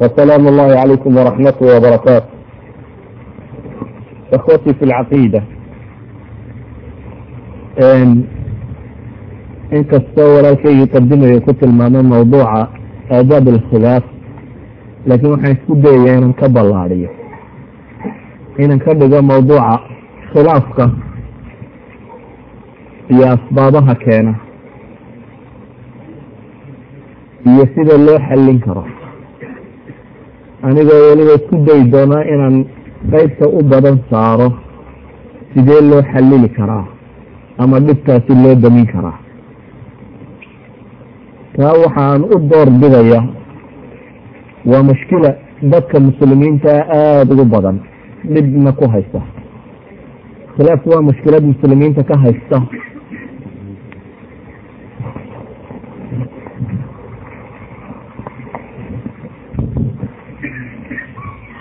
وسلام الله عليكم ورحمته وبركاته إخوتي في العقيدة inkastoo walaalkaygi qadimayo ku tilmaamay mawduuca aadaab alkhilaaf laakiin waxaan isku dayayaa inaan ka ballaadiyo inaan ka dhigo mawduuca khilaafka iyo asbaabaha keena iyo sida loo xallin karo anigoo weliba isku dayi doonaa inaan qaybta u badan saaro. Sidee loo xallili karaa? Ama dhibtaasi loo damin karaa? Taa waxaan u door bidaya waa mushkila dadka muslimiinta aada ugu badan. Dhibna ku haysta. Khilaafku waa mushkilad muslimiinta ka haysta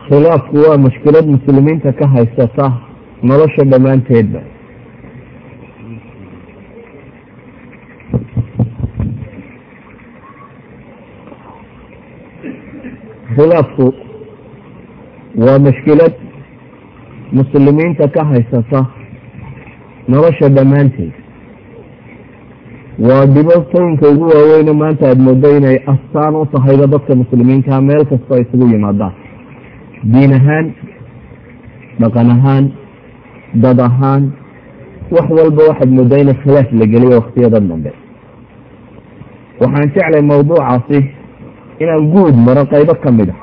khilaafku waa mushkilad muslimiinta ka haysata nolosha dhammaanteedba. Khilaafku waa mushkilad muslimiinta ka haysata nolosha dhammaanteed. Waa dhibaatooyinka ugu waaweyne maanta aada moodo inay astaan u tahayba dadka muslimiinta meel kastoo isugu yimaadaan diin ahaan dhaqan ahaan dad ahaan wax walba waxaad moodaa ina khilaaf la geliyo waktiyadan dambe. Waxaan jeclay mawduucaasi inaan guud maro qaybo ka mid a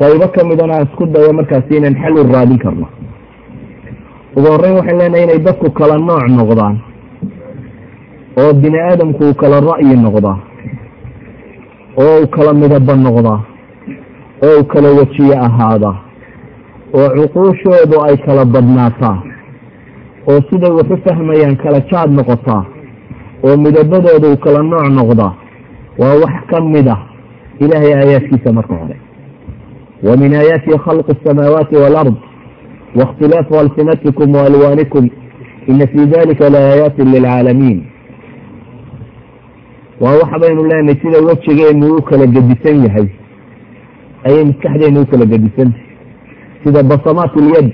qaybo ka midana aan isku dayo markaasi inaan xal u raadin karno. Ugu horreyn waxaan leenahay inay dadku kala nooc noqdaan oo bini aadamku uu kala ra'yi noqdaa oo uu kala midaba noqdaa oo u kala wejiye ahaada oo cuquushoodu ay kala badnaataa oo siday waxu fahmayaan kala jaad noqotaa oo midabadoodu u kala nooc noqda waa wax ka mid ah ilaahay aayaadkiisa marka hore. Wa min aayaatihi khalqu asamaawaati waalard waاkhtilaafu alsinatikum waalwaanikum ina fii dalika la aayaatin lilcaalamiin waa wax baynu leenahay sida wejigeennu u kala gedisan yahay ayay maskaxdeenu u kala sida basamaat ulyad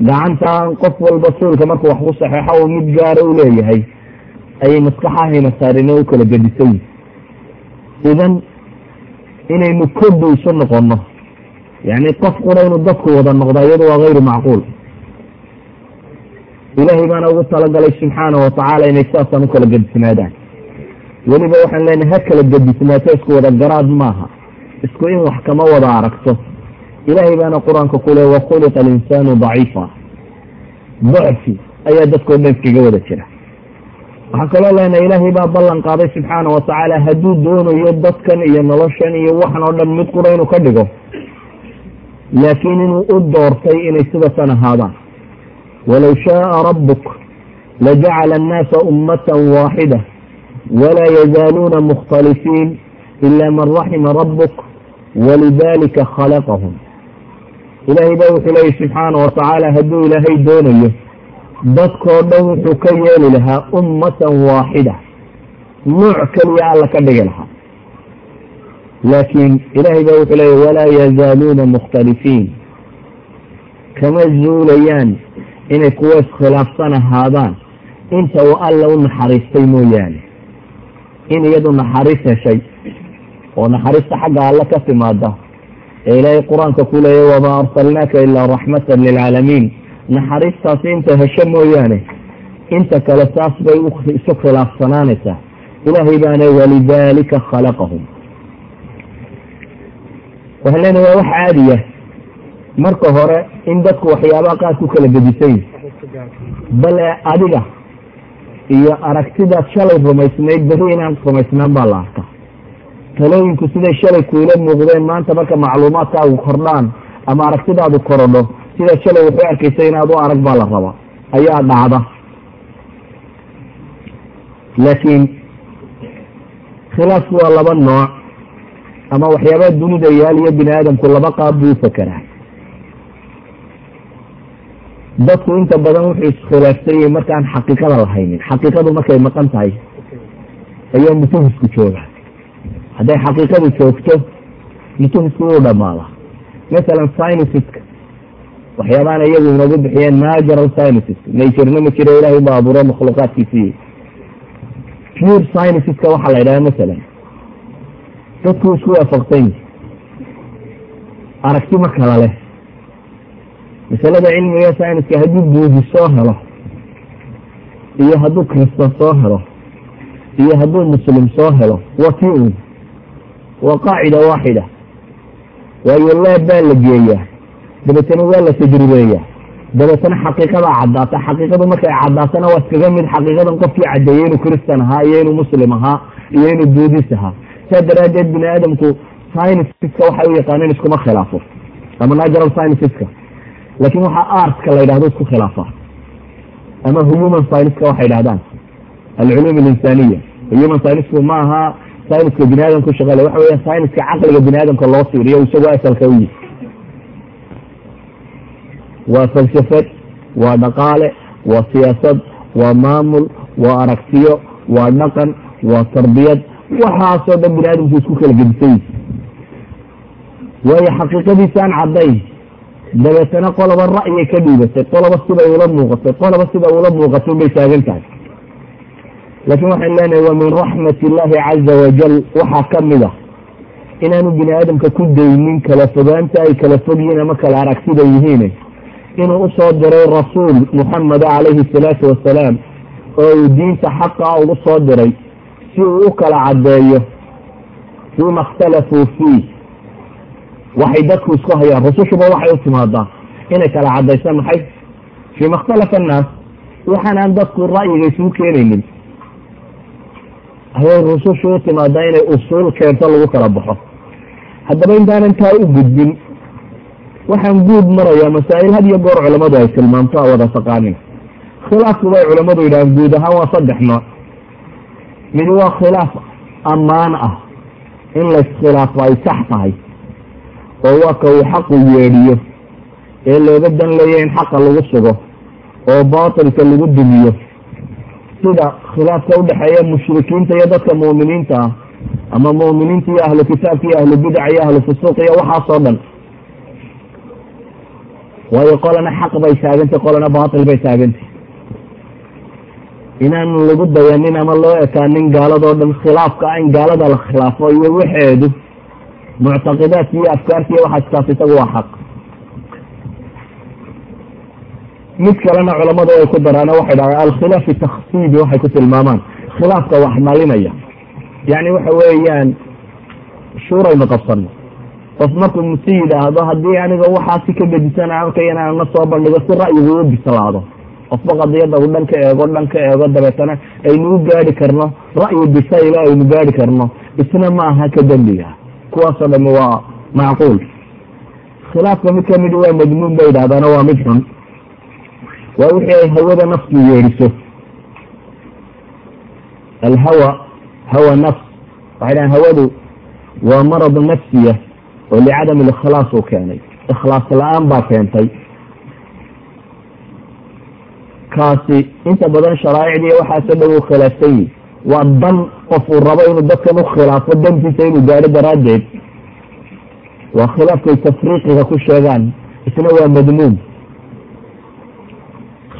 gacantaan qof walba suulka markuu wax ku saxeexo uu mid gaara u leeyahay ayay maskaxahayna saarine u kala idan inaynu kodu isu noqono yani qof qura inuu dadku wada noqda iyadu waa gayru macquul. Ilaahay baana ugu talagalay subxaana watacaala inay saasaan u kala gedisnaadaan weliba waxaan leenahay ha kala gedisnaato isku wada garaad maaha isku in wax kama wada aragto. Ilaahay baana qur'aanka ku le wakhuliqa alinsaanu daciifa. Dacfi ayaa dadkao dhan iskaga wada jira. Waxaa kaloo leenahay ilaahay baa ballan qaaday subxaana watacaala hadduu doonayo dadkan iyo noloshan iyo waxan oo dhan mid qura inuu ka dhigo laakiin inuu u doortay inay sidasan ahaadaan walow shaaa rabbuk lajacala annaasa ummatan waaxida walaa yazaaluuna mukhtalifiin ila man raxima rabbuk walidalika khalaqahum ilaahay baa wuxuu leeyahy subxaana watacaala hadduu ilaahay doonayo dadkoo dhan wuxuu ka yeeli lahaa ummatan waaxida nuuc keliya alla ka dhigi lahaa laakiin ilaahay baa wuxuu leeyahy walaa yazaaluuna mukhtalifiin kama zuulayaan inay kuwa iskhilaafsan ahaadaan inta uu alla u naxariistay mooyaane in iyadu naxariis heshay oo naxariista xagga alle ka timaada ee ilaahay qur'aanka ku leeya wamaa arsalnaaka ilaa raxmatan lilcaalamiin naxariistaasi inta hesho mooyaane inta kale saas bay isu khilaafsanaanaysaa ilaahay baana walidaalika khalaqahum. Waxaan leenahay waa wax caadiya marka hore in dadku waxyaabaha qaar ku kala gedisan bale adiga iyo aragtidaad shalay rumaysnayd beri inaan rumaysnaan baa la arkaa talooyinku siday shalay kuula muuqdeen maanta marka macluumaadkaagu kordhaan ama aragtidaadu korodho sidaa shalay waxu arkaysa inaad u arag baa la rabaa ayaa dhacda. Laakiin khilaafku waa laba nooc ama waxyaabaha dunida yaal iyo bini aadamku laba qaab buu u fakeraa dadku inta badan wuxuu iskhilaafsan yahay markaan xaqiiqada lahaynin xaqiiqadu markay maqan tahay ayaa mutahisku jooga hadday xaqiiqadu joogto mutuhisku wuu dhamaada. Masalan syniska waxyaabahan iyagu inagu bixiyeen natural sciences naturena ma jiro ilahay ba abuuro makhluuqaadkiisii. Pure scienceska waxaa la yidhaha masalan. Dadku isku waafaqsan yihi aragti ma kala leh. Masalada cilmiga scienska hadduu buudi soo helo iyo hadduu kristan soo helo iyo hadduu muslim soo helo waa tii un waa qaacida waaxida. Waayo laab baa la geeyaa. Dabeetana waa la tajribeeyaa dabeetana xaqiiqadaa caddaata xaqiiqadu markay caddaatana waa iskaga mid xaqiiqadan qofkii caddeeyey inuu kristan ahaa iyo inuu muslim ahaa iyo inuu buudis ahaa. Saa daraaddeed bini aadamku scienceska waxay u yaqaaneen iskuma khilaafo. Ama natural scienceska laakiin waxaa artka la yidhahdo isku khilaafa. Ama human scienceska waxay dhahdaan alculuum alinsaniya. Human scienceku ma aha scienceska bini aadamku shaqale waxa weya scienceska caqliga bini aadamka loo fiiriyo isagoo asalka u yihi waa falsafad waa dhaqaale waa siyaasad waa maamul waa aragtiyo waa dhaqan waa tarbiyad waxaasoo dhan bini aadamku isku kala gedisay. Waayo xaqiiqadiisaan caddayn dabeetana qoloba ra'yay ka dhiibatay qoloba siday ula muuqatay qoloba sida ula muuqatay bay taagan tahay laakiin waxaan leenahay waa min raxmat illaahi caza wajal waxaa ka mid a inaanu bini aadamka ku daynin kala fogaanta ay kala fog yihiin ama kala aragtida yihiin inuu u soo diray rasuul muxameda calayhi salaatu wasalaam oo uu diinta xaqa ugu soo diray si uu u kala caddeeyo fiima ikhtalafuu fiih. Waxay dadku isku hayaan rusushuba waxay u timaadaa inay kala caddaysa maxay? Fiima ikhtalafa annaas. Waxaan aan dadku ra'yiga isugu keenaynin ayay rusushu u timaadaa inay usuul keento lagu kala baxo. Haddaba intaanan taa u gudbin. Waxaan guud marayaa masaa'il had iyo goor culammadu ay tilmaamto a wada taqaanin khilaafku bay culammadu yidhahaan guud ahaan waa saddex nooc. Mid waa khilaaf ammaan ah in layiskhilaafo ay sax tahay oo waa ka uu xaqu yeedhiyo ee looga dan leeya in xaqa lagu sugo oo baatilka lagu dumiyo sida khilaafka udhexeeya mushrikiinta iyo dadka mu'miniinta ah ama mu'miniinta iyo ahlu kitaabka iyo ahlu bidac iyo ahlu fusuuq iyo waxaasoo dhan. Waayo qolana xaq bay taagantay qolana baatil bay taagantay inaan lagu dayanin ama loo ekaanin gaaladoo dhan khilaafka in gaalada la khilaafo iyo waxeedu muctaqidaadki iyo afkaarti iyo waxaaskaas isagu waa xaq mid kalena culamadu ay ku daraan waxay dhahaan alkhilaafi taksiidi waxay ku tilmaamaan. Khilaafka wax malinaya. Yani waxa weeyaan shuuraynu qabsano qof markuu musi yidhaahdo haddii aniga waxaasi ka gedisan arkayana ana soo bandhigo si ra'yigu u bislaado. Qofba qadiyada dhan ka eego dhan ka eego dabeetana aynu u gaari karno. Ra'yi bisaylo aynu gaari karno. Isna ma aha ka dembiga. Kuwaasoo dhami waa macquul. Khilaafka mid ka mid waa madmuun bay yidhahdaano waa mid xun waa wixii ay hawada naftu yeedhiso alhawa hawa nafs waxay dhahan hawadu waa marad nafsiya oo licadam ilikhlaas uu keenay. Ikhlaas la'aan baa keentay. Kaasi inta badan sharaa'icdii waxaasoo dhow u khilaafsan yihi waa dan qof uu rabo inuu dadkan u khilaafo dantiisa inuu gaadho daraaddeed. Waa khilaafkay tafriiqiga ku sheegaan. Isna waa madmuum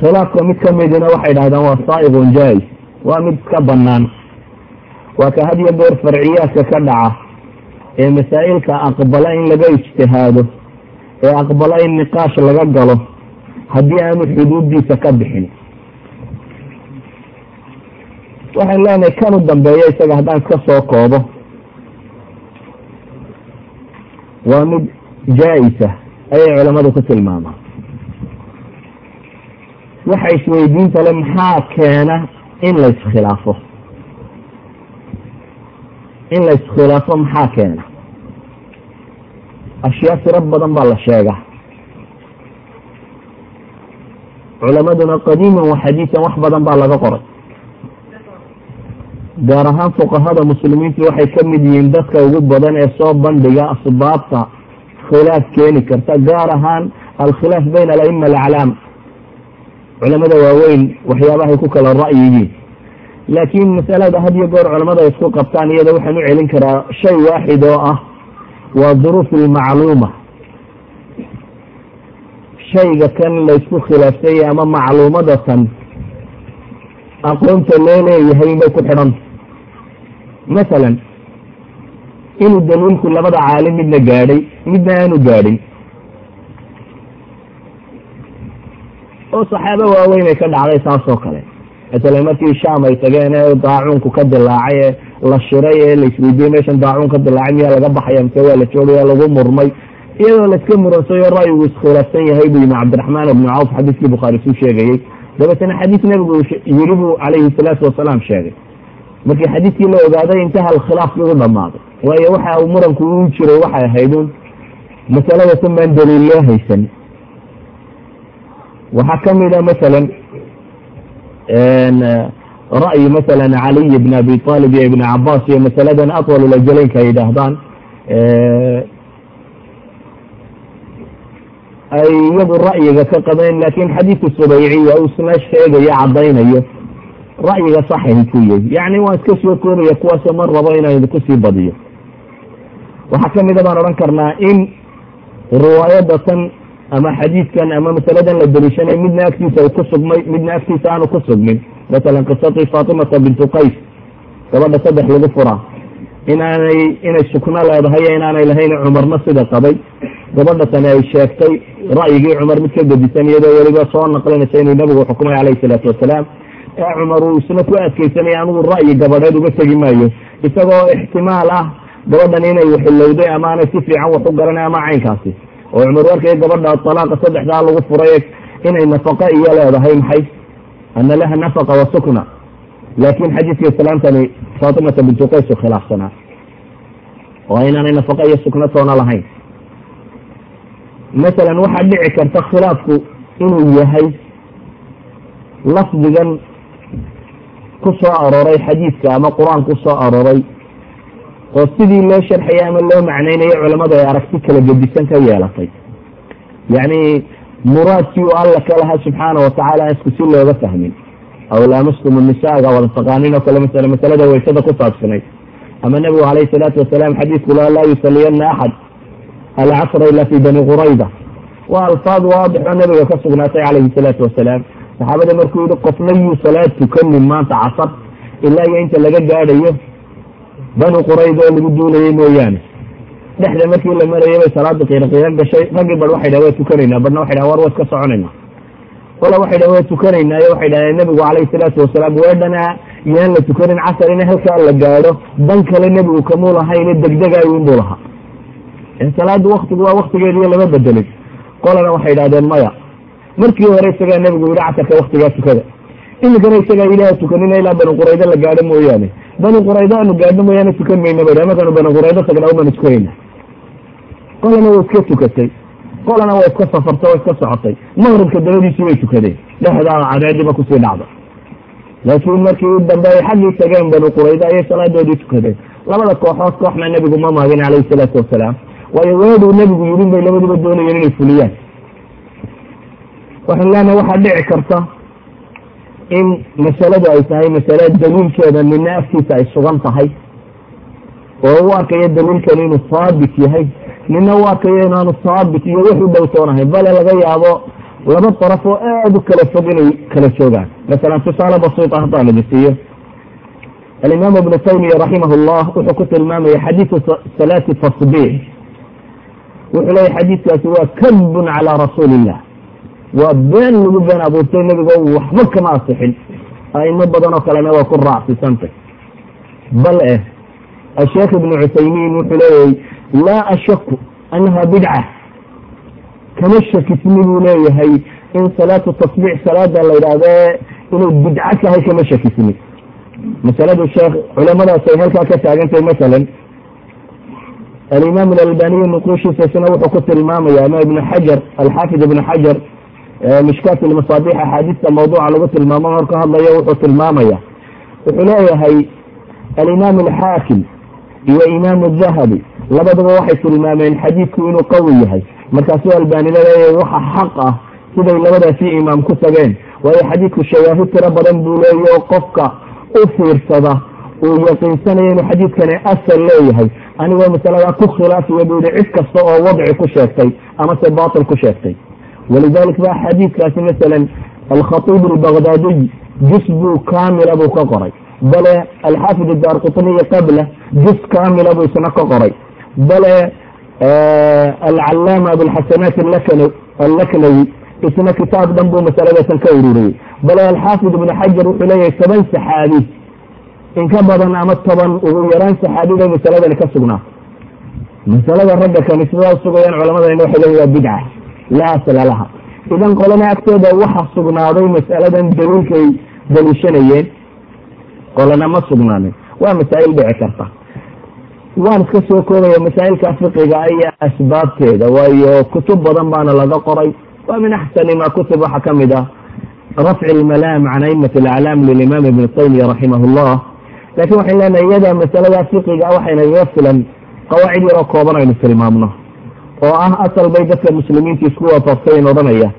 khilaafka mid ka midina waxay dhahdaan waa saa'iqun jaais waa mid iska banaan waa ka had iyo goor farciyaadka ka dhaca ee masaa'ilka aqbala in laga ijtihaado ee aqbala in niqaash laga galo haddii aanu xuduuddiisa ka bixin. Waxaan leenahay kan u dambeeya isaga haddaan iska soo koobo. Waa mid jaa-isa ayay culamadu ku tilmaamaan waxa isweydiinta le maxaa keena in la iskhilaafo? In la iskhilaafo maxaa keena? Ashyaa tiro badan baa la sheegaa culamaduna qadiiman wa xadiisan wax badan baa laga qoray. Gaar ahaan fuqahada muslimiintu waxay ka mid yihiin dadka ugu badan ee soo bandhiga asbaabta khilaaf keeni karta gaar ahaan alkhilaaf bayna alaima alaclaam culamada waaweyn waxyaabahay ku kala ra'yiyiin laakiin masalada had iyo goor culamada isku qabtaan iyada waxaan u celin karaa shay waaxid oo ah waa duruuf ilmacluuma shayga kan laysku khilaafsanyay ama macluumada tan aqoonta loo leeyahay bay ku xidhanta masalan inuu daliilku labada caalim midna gaadhay midna aanu gaadhin oo saxaabo waaweyn ay ka dhacday taas oo kale. Masalan markii shaam ay tageen ee daacuunku ka dilaacay ee la shiray ee la isweydiiyey meeshan daacuun ka dilaacay miyaa laga baxaya mise waa la joogaya lagu murmay. Iyadoo laiska muransayo ra'yigu iskhilaafsan yahay buu yimi cabdiraxmaan ibnu cawf xadiiskii bukhaari suu sheegayey. Dabeetana xadiis nebigu yiri buu calayhi salaatu wasalaam sheegay. Markii xadiiskii la ogaaday intaha alkhilaafkii u dhammaaday. Waayo waxa uu muranku u jiray waxay ahaydun masaladatan baan daliil loo haysan waxaa kamida masalan ra'yi masalan caliy bn abi talib iyo ibn cabaas iyo masaladan atwal lajalaynka ay yidhaahdaan ay iyadu ra'yiga ka qabeen laakiin xadiidku subayciya uu isna sheegayo caddaynayo. Ra'yiga saxahi ku yahy yacni waan iska soo koobaya kuwaasoo ma rabo inaan idinku sii badiyo. Waxaa kamida baan odhan karnaa in riwaayada tan ama xadiidkan ama masaladan la deliishanay midna agtiisa ku sugmay midna agtiisa aanu ku sugmin. Masalan qisadii faatimata bintu qays gabadha saddex lagu furaa. Inaanay inay sukno leedahay inaanay lahayn cumarna sida qabay. Gabadha tani ay sheegtay ra'yigii cumar mid ka gedisan iyadoo weliba soo naqlinaysa inuu nabigu xukumay calayhi salaatu wasalaam. Ee cumar uu isna ku adkeysanaya anigu ra'yi gabadheed uga tegi maayo. Isagoo ixtimaal ah gabadhan inay waxilowday ama aanay si fiican wax u garanay ama caynkaasi oo cumar warkay gabadha alaaqa saddexdaa lagu furay inay nafaqo iyo leedahay maxay? Ana laha nafaqa wa sukna. Laakin xadiidka islaamtani faatimata bintu qays khilaafsanaa. Oo inaanay nafaqo iyo sukno toona lahayn. Masalan waxaa dhici karta khilaafku inuu yahay lafdigan ku soo arooray xadiidka ama qur'aan ku soo arooray oo sidii loo sharxaya ama loo macnaynayo culamadu ay aragti kala gedisan ka yeelatay. Yacni muraadkii u alla ka lahaa subxaana watacaala isku si looga fahmin. Aw laamastum nisaaga wada taqaanin oo kale masale masalada waysada ku saabsanayd ama nebigu calayhi salaatu wasalaam xadiidku laa laa yusaliyana axad. Alcasra ila fi bani qurayda. Waa alfaad waadixoo nebiga ka sugnaatay calayhi salaatu wasalaam. Saxaabada markuu yihi qofna yuu salaad tukanin maanta casar ilaa iyo inta laga gaadhayo bani qurayda oo lagu duulayay mooyaane. Dhexda markii la marayay bay salaada qiiro gashay raggii bar waxay dhaha waa tukanaynaa. Barna waxay dhaha war waa iska soconaynaa qola waxay dhaha waa tukanaynaa. Iyo waxay dhaheen nebigu calayhi salaatu wasalaam weedhanaa yaan la tukanin casar in halkaa la gaadho dan kale nebigu kamuu lahayne degdegaayo inbuu lahaa. Salaada waktigu waa waktigeediyo lama bedelin. Qolana waxay idhahdeen maya markii hore isagaa nebigu yihi casarka waktigaa tukada. Imikana isagaa ilaah tukanina ilaa bani quraydo la gaadho mooyaane bani quraydo aanu gaadho mooyaane tukan mayna ba markaanu bani quraydo tagnaa tukanayna qolana waa iska tukatay. Qolana waa iska safartay waa iska socotay. Maqribka dabadiisii bay tukadeen. Dhexdaa cadeediba ku sii dhacda laakiin markii dambe ay xaggii tageen bani quraydo ayay salaadoodii tukadeen. Labada kooxood kooxna nebigu ma maagin calayhi salaatu wasalaam. Waayo weeduu nebigu yidhin bay labaduba doonayeen inay fuliyaan. Waxaan leenahay waxaa dhici karta in masaladu ay tahay masale daliilkeeda nina afkiisa ay sugan tahay oo u arkayo daliilkan inuu haabit yahay. Nina u arkayo inaanu haabit iyo wix u dhowtoonahay bale laga yaabo laba daraf oo aada u kala fog inay kala joogaan. Masalan tusaale basiita haddaan idi siiyo. Alimaam ibnu taymiya raximah llah wuxuu ku tilmaamaya xadiidu salaati tasbiix wuxuu leeyahy xadiidkaasi waa kadbun calaa rasuuli illah waa been lagu been abuurtay nebigo waxba kama asixin. Aimo badan oo kalena waa ku raacsisantay bal eh asheekh ibnu cuthaymiin wuxuu leeyahay laa ashaku annaha bidca kama shakisni buu leeyahay in salaatu tasbiix salaada la yidhaahde inay bidco tahay kama shakisni. Masaladu sheekh culamadaas ay halkaa ka taagantahay masalan alimaam alalbaniy nuquushiisa isna wuxuu ku tilmaamaya ama ibnu xajar alxaafid ibnu xajar mishkaat ilmasaabix axaadiista mawduuca lagu tilmaamo marka hadlayo wuxuu tilmaamaya wuxuu leeyahay alimaam alxaakim iyo imaam dahabi labaduba waxay tilmaameen xadiidku inuu qawi yahay. Markaasuu albani la leeyahay waxa xaq ah siday labadaasi imaam ku tageen. Waayo xadiidku shawaahid tiro badan buu leeya oo qofka u fiirsada uu yaqiinsanayo inuu xadiidkani asal leeyahay. Anigoo masaladaa ku khilaafiya buu yihi cid kasta oo wadci ku sheegtay amase batil ku sheegtay walidalik ba xadiidkaasi masalan alkhatiib albagdaadiy jus buu kaamila buu ka qoray bale alxaafid daar qutniyi qabla jus kaamila buu isna ka qoray bale alcalaama abulxasanaat allaknawi isna kitaab dhan buu masaladasan ka ururiyey bale alxaafid ibnu xajar wuxuu leeyahay toban saxaabi in ka badan ama toban ugu yaraan saxaabi bay masaladani ka sugnaa masalada ragga kaniisadaha sugayaan culamadani waxay leeyihiin waa bidca laa asla laha. Idan qolana agtooda waxa sugnaaday masaladan daliilkay daliishanayeen qolana ma sugnaanin. Waa masaa'il dhici karta. Waan iska soo koobaya masaa'ilka fiqiga iyo asbaabteeda waayo kutub badan baana laga qoray. Waa min axsani ma kutub waxaa ka mid ah rafci lmalaam can aimat alaclaam lilimaam ibni taymiya raximah llah laakiin waxayn leenahay iyada masalada fiqiga waxayna iga filan qawaacid yaroo kooban aynu tilmaamno oo ah asal bay dadka muslimiinta isku waafaqsayn odhanaya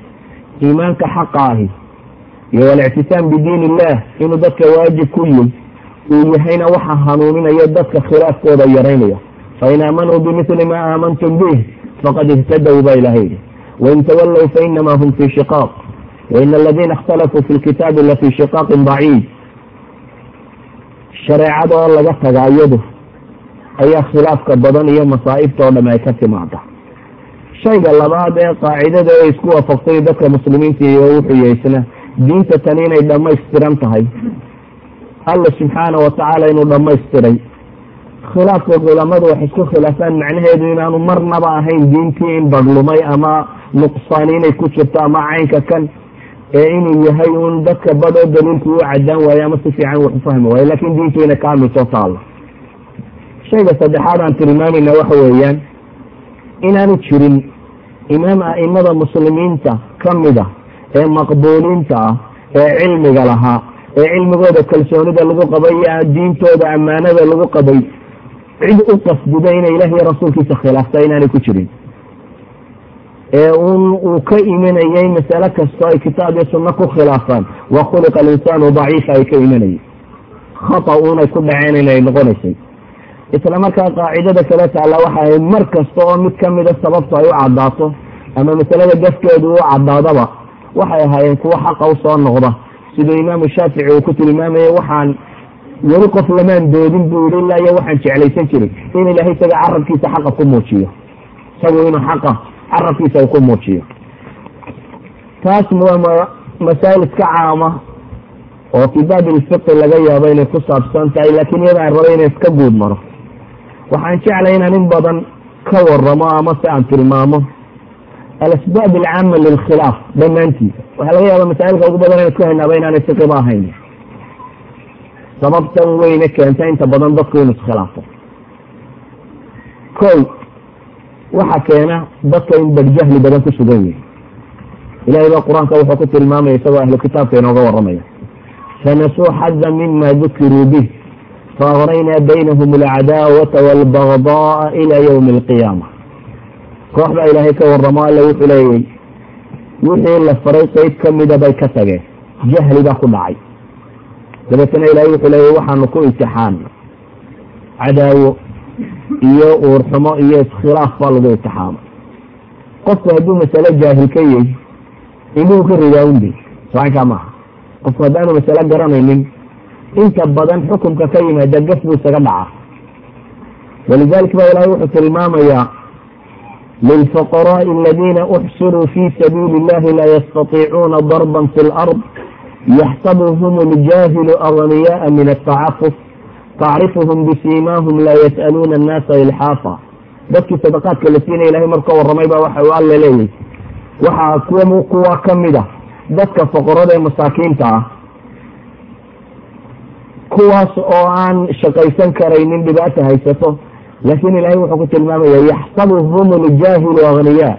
iimaanka xaqa ahi iyo alictisaam bidiin illah inuu dadka waajib ku yihi uu yahayna waxa hanuuninaya dadka khilaafkooda yaraynaya. Fain aamanuu bimili ma aamantum bih faqad ihtadow baa ilaha yidhi. Wain tawallow fainama hum fii shiqaaq. Wain aladiina اkhtalafuu fi lkitaabi lafii shiqaaqin baciid shareecada oo laga taga iyadu ayaa khilaafka badan iyo masaa'ibta oo dham ay ka timaada shayga labaad ee qaacidada ay isku waafaqsay dadka muslimiinta iyo wuxuu yahaysna diinta tani inay dhammaystiran tahay. Alla subxaana watacaala inuu dhammaystiray. Khilaafka culamadu wax isku khilaafaan macnaheedu inaanu marnaba ahayn diintii in badhlumay ama nuqsaani inay ku jirto ama caynka kan ee inuu yahay un dadka badhoo daliilku u cadaan waayo ama si fiican wax u fahmi waayo laakiin diintu inay kaamilsoo taalo shayga saddexaad aan tilmaamayna waxa weeyaan inaanu jirin imaam a'imada muslimiinta ka mid ah ee maqbuuliinta ah ee cilmiga lahaa ee cilmigooda kalsoonida lagu qabay iyo diintooda ammaanada lagu qabay. Cid u qasdida inay ilaah iyo rasuulkiisa khilaafta inaanay ku jirin. Ee un uu ka imanayay masale kastoo ay kitaab iyo sunno ku khilaafaan wa khuliqa alinsaanu daciifa ay ka imanayay khata unay ku dhaceen inay noqonaysay isla markaa qaacidada kale taalla waxa ahayd mar kasta oo mid kamida sababtu ay u caddaato ama masalada gafkeedu u caddaadaba waxay ahaayeen kuwo xaqa u soo noqda. Siduu imaamu shaafici uu ku tilmaamayay waxaan weli qof lamaan doodin buu yihi ilaa iyo waxaan jeclaysan jiray in ilaahay isaga carabkiisa xaqa ku muujiyo. Isagu inuu xaqa carabkiisa uu ku muujiyo. Taas waa masaa'il iska caama oo fi baab ilfiqi laga yaabo inay ku saabsan tahay laakiin iyada aan raba inay iska guud maro waxaan jeclay inaan in badan ka waramo ama si aan tilmaamo. Alasbaab alcaama lilkhilaaf dhammaantiisa waxaa laga yaaba masaa'ilka ugu badan inaan isku haynaaba inaanay fiqiba ahayn. Sababtan weyne keenta inta badan dadku inu iskhilaafo. Ko waxa keena dadka in badjahli badan ku sugan yihi ilahay ba qur'aanka wuxuu ku tilmaamaya isagoo ahlu kitaabka inooga waramaya fanasuu xada mima dukiruu bih faaqraynaa baynahum alcadaawata walbagdaaa ila ywmi alqiyaama koox baa ilaahay ka waramo alla wuxuu leeyay wixii la faray qeyb kamida bay ka tageen jahli baa ku dhacay dabeetana ilaahay wuxuu leeyay waxaanu ku imtixaan cadaawo iyo uurxumo iyo iskhilaaf baa lagu imtixaamay qofku hadduu masale jaahil ka yahy indhuhu ka ridaa undi socankaa maaha qofku haddaanu masale garanaynin inta badan xukumka ka yimaada gaf buu isaga dhaca walidalik ba ilahay wuxuu tilmaamayaa lilfuqaraai aladiina uxsiruu fi sabiili illahi laa yastatiicuuna darban fi lard yaxsabuhum اljaahilu agniyaءa min atacafuf tacrifuhum bisiimaahum laa yas'aluuna annaasa ilxaafa. Dadkii sadaqaadka la siinaya ilahay marka warramay ba waxa uu alla leeyahy waxaa kuwa kuwa ka mid a dadka foqorada ee masaakiinta ah kuwaas oo aan shaqaysan karaynin dhibaata haysato laakiin ilaahay wuxuu ku tilmaamaya yaxsabuhum ljaahilu agniyaa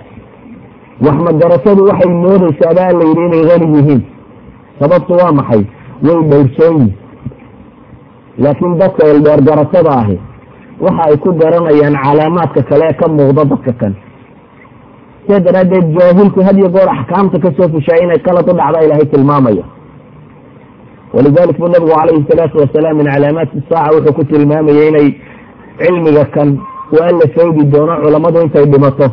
wax magaratadu waxay moodaysaa ba alla yidhi inay hani yihiin. Sababtu waa maxay? Way dhowrsoon yihiin laakiin dadka eldheergaratada ahi waxa ay ku garanayaan calaamaadka kale ee ka muuqda dadka kan. Sidaa daraaddeed jaahilku had iyo goor axkaamta ka soo fushaa inay qalad u dhacda ilaahay tilmaamaya walidalik buu nabigu calayhi salaatu wasalaam min calaamaati saaca wuxuu ku tilmaamayay inay cilmiga kan uu alla faydi doono culammadu intay dhimato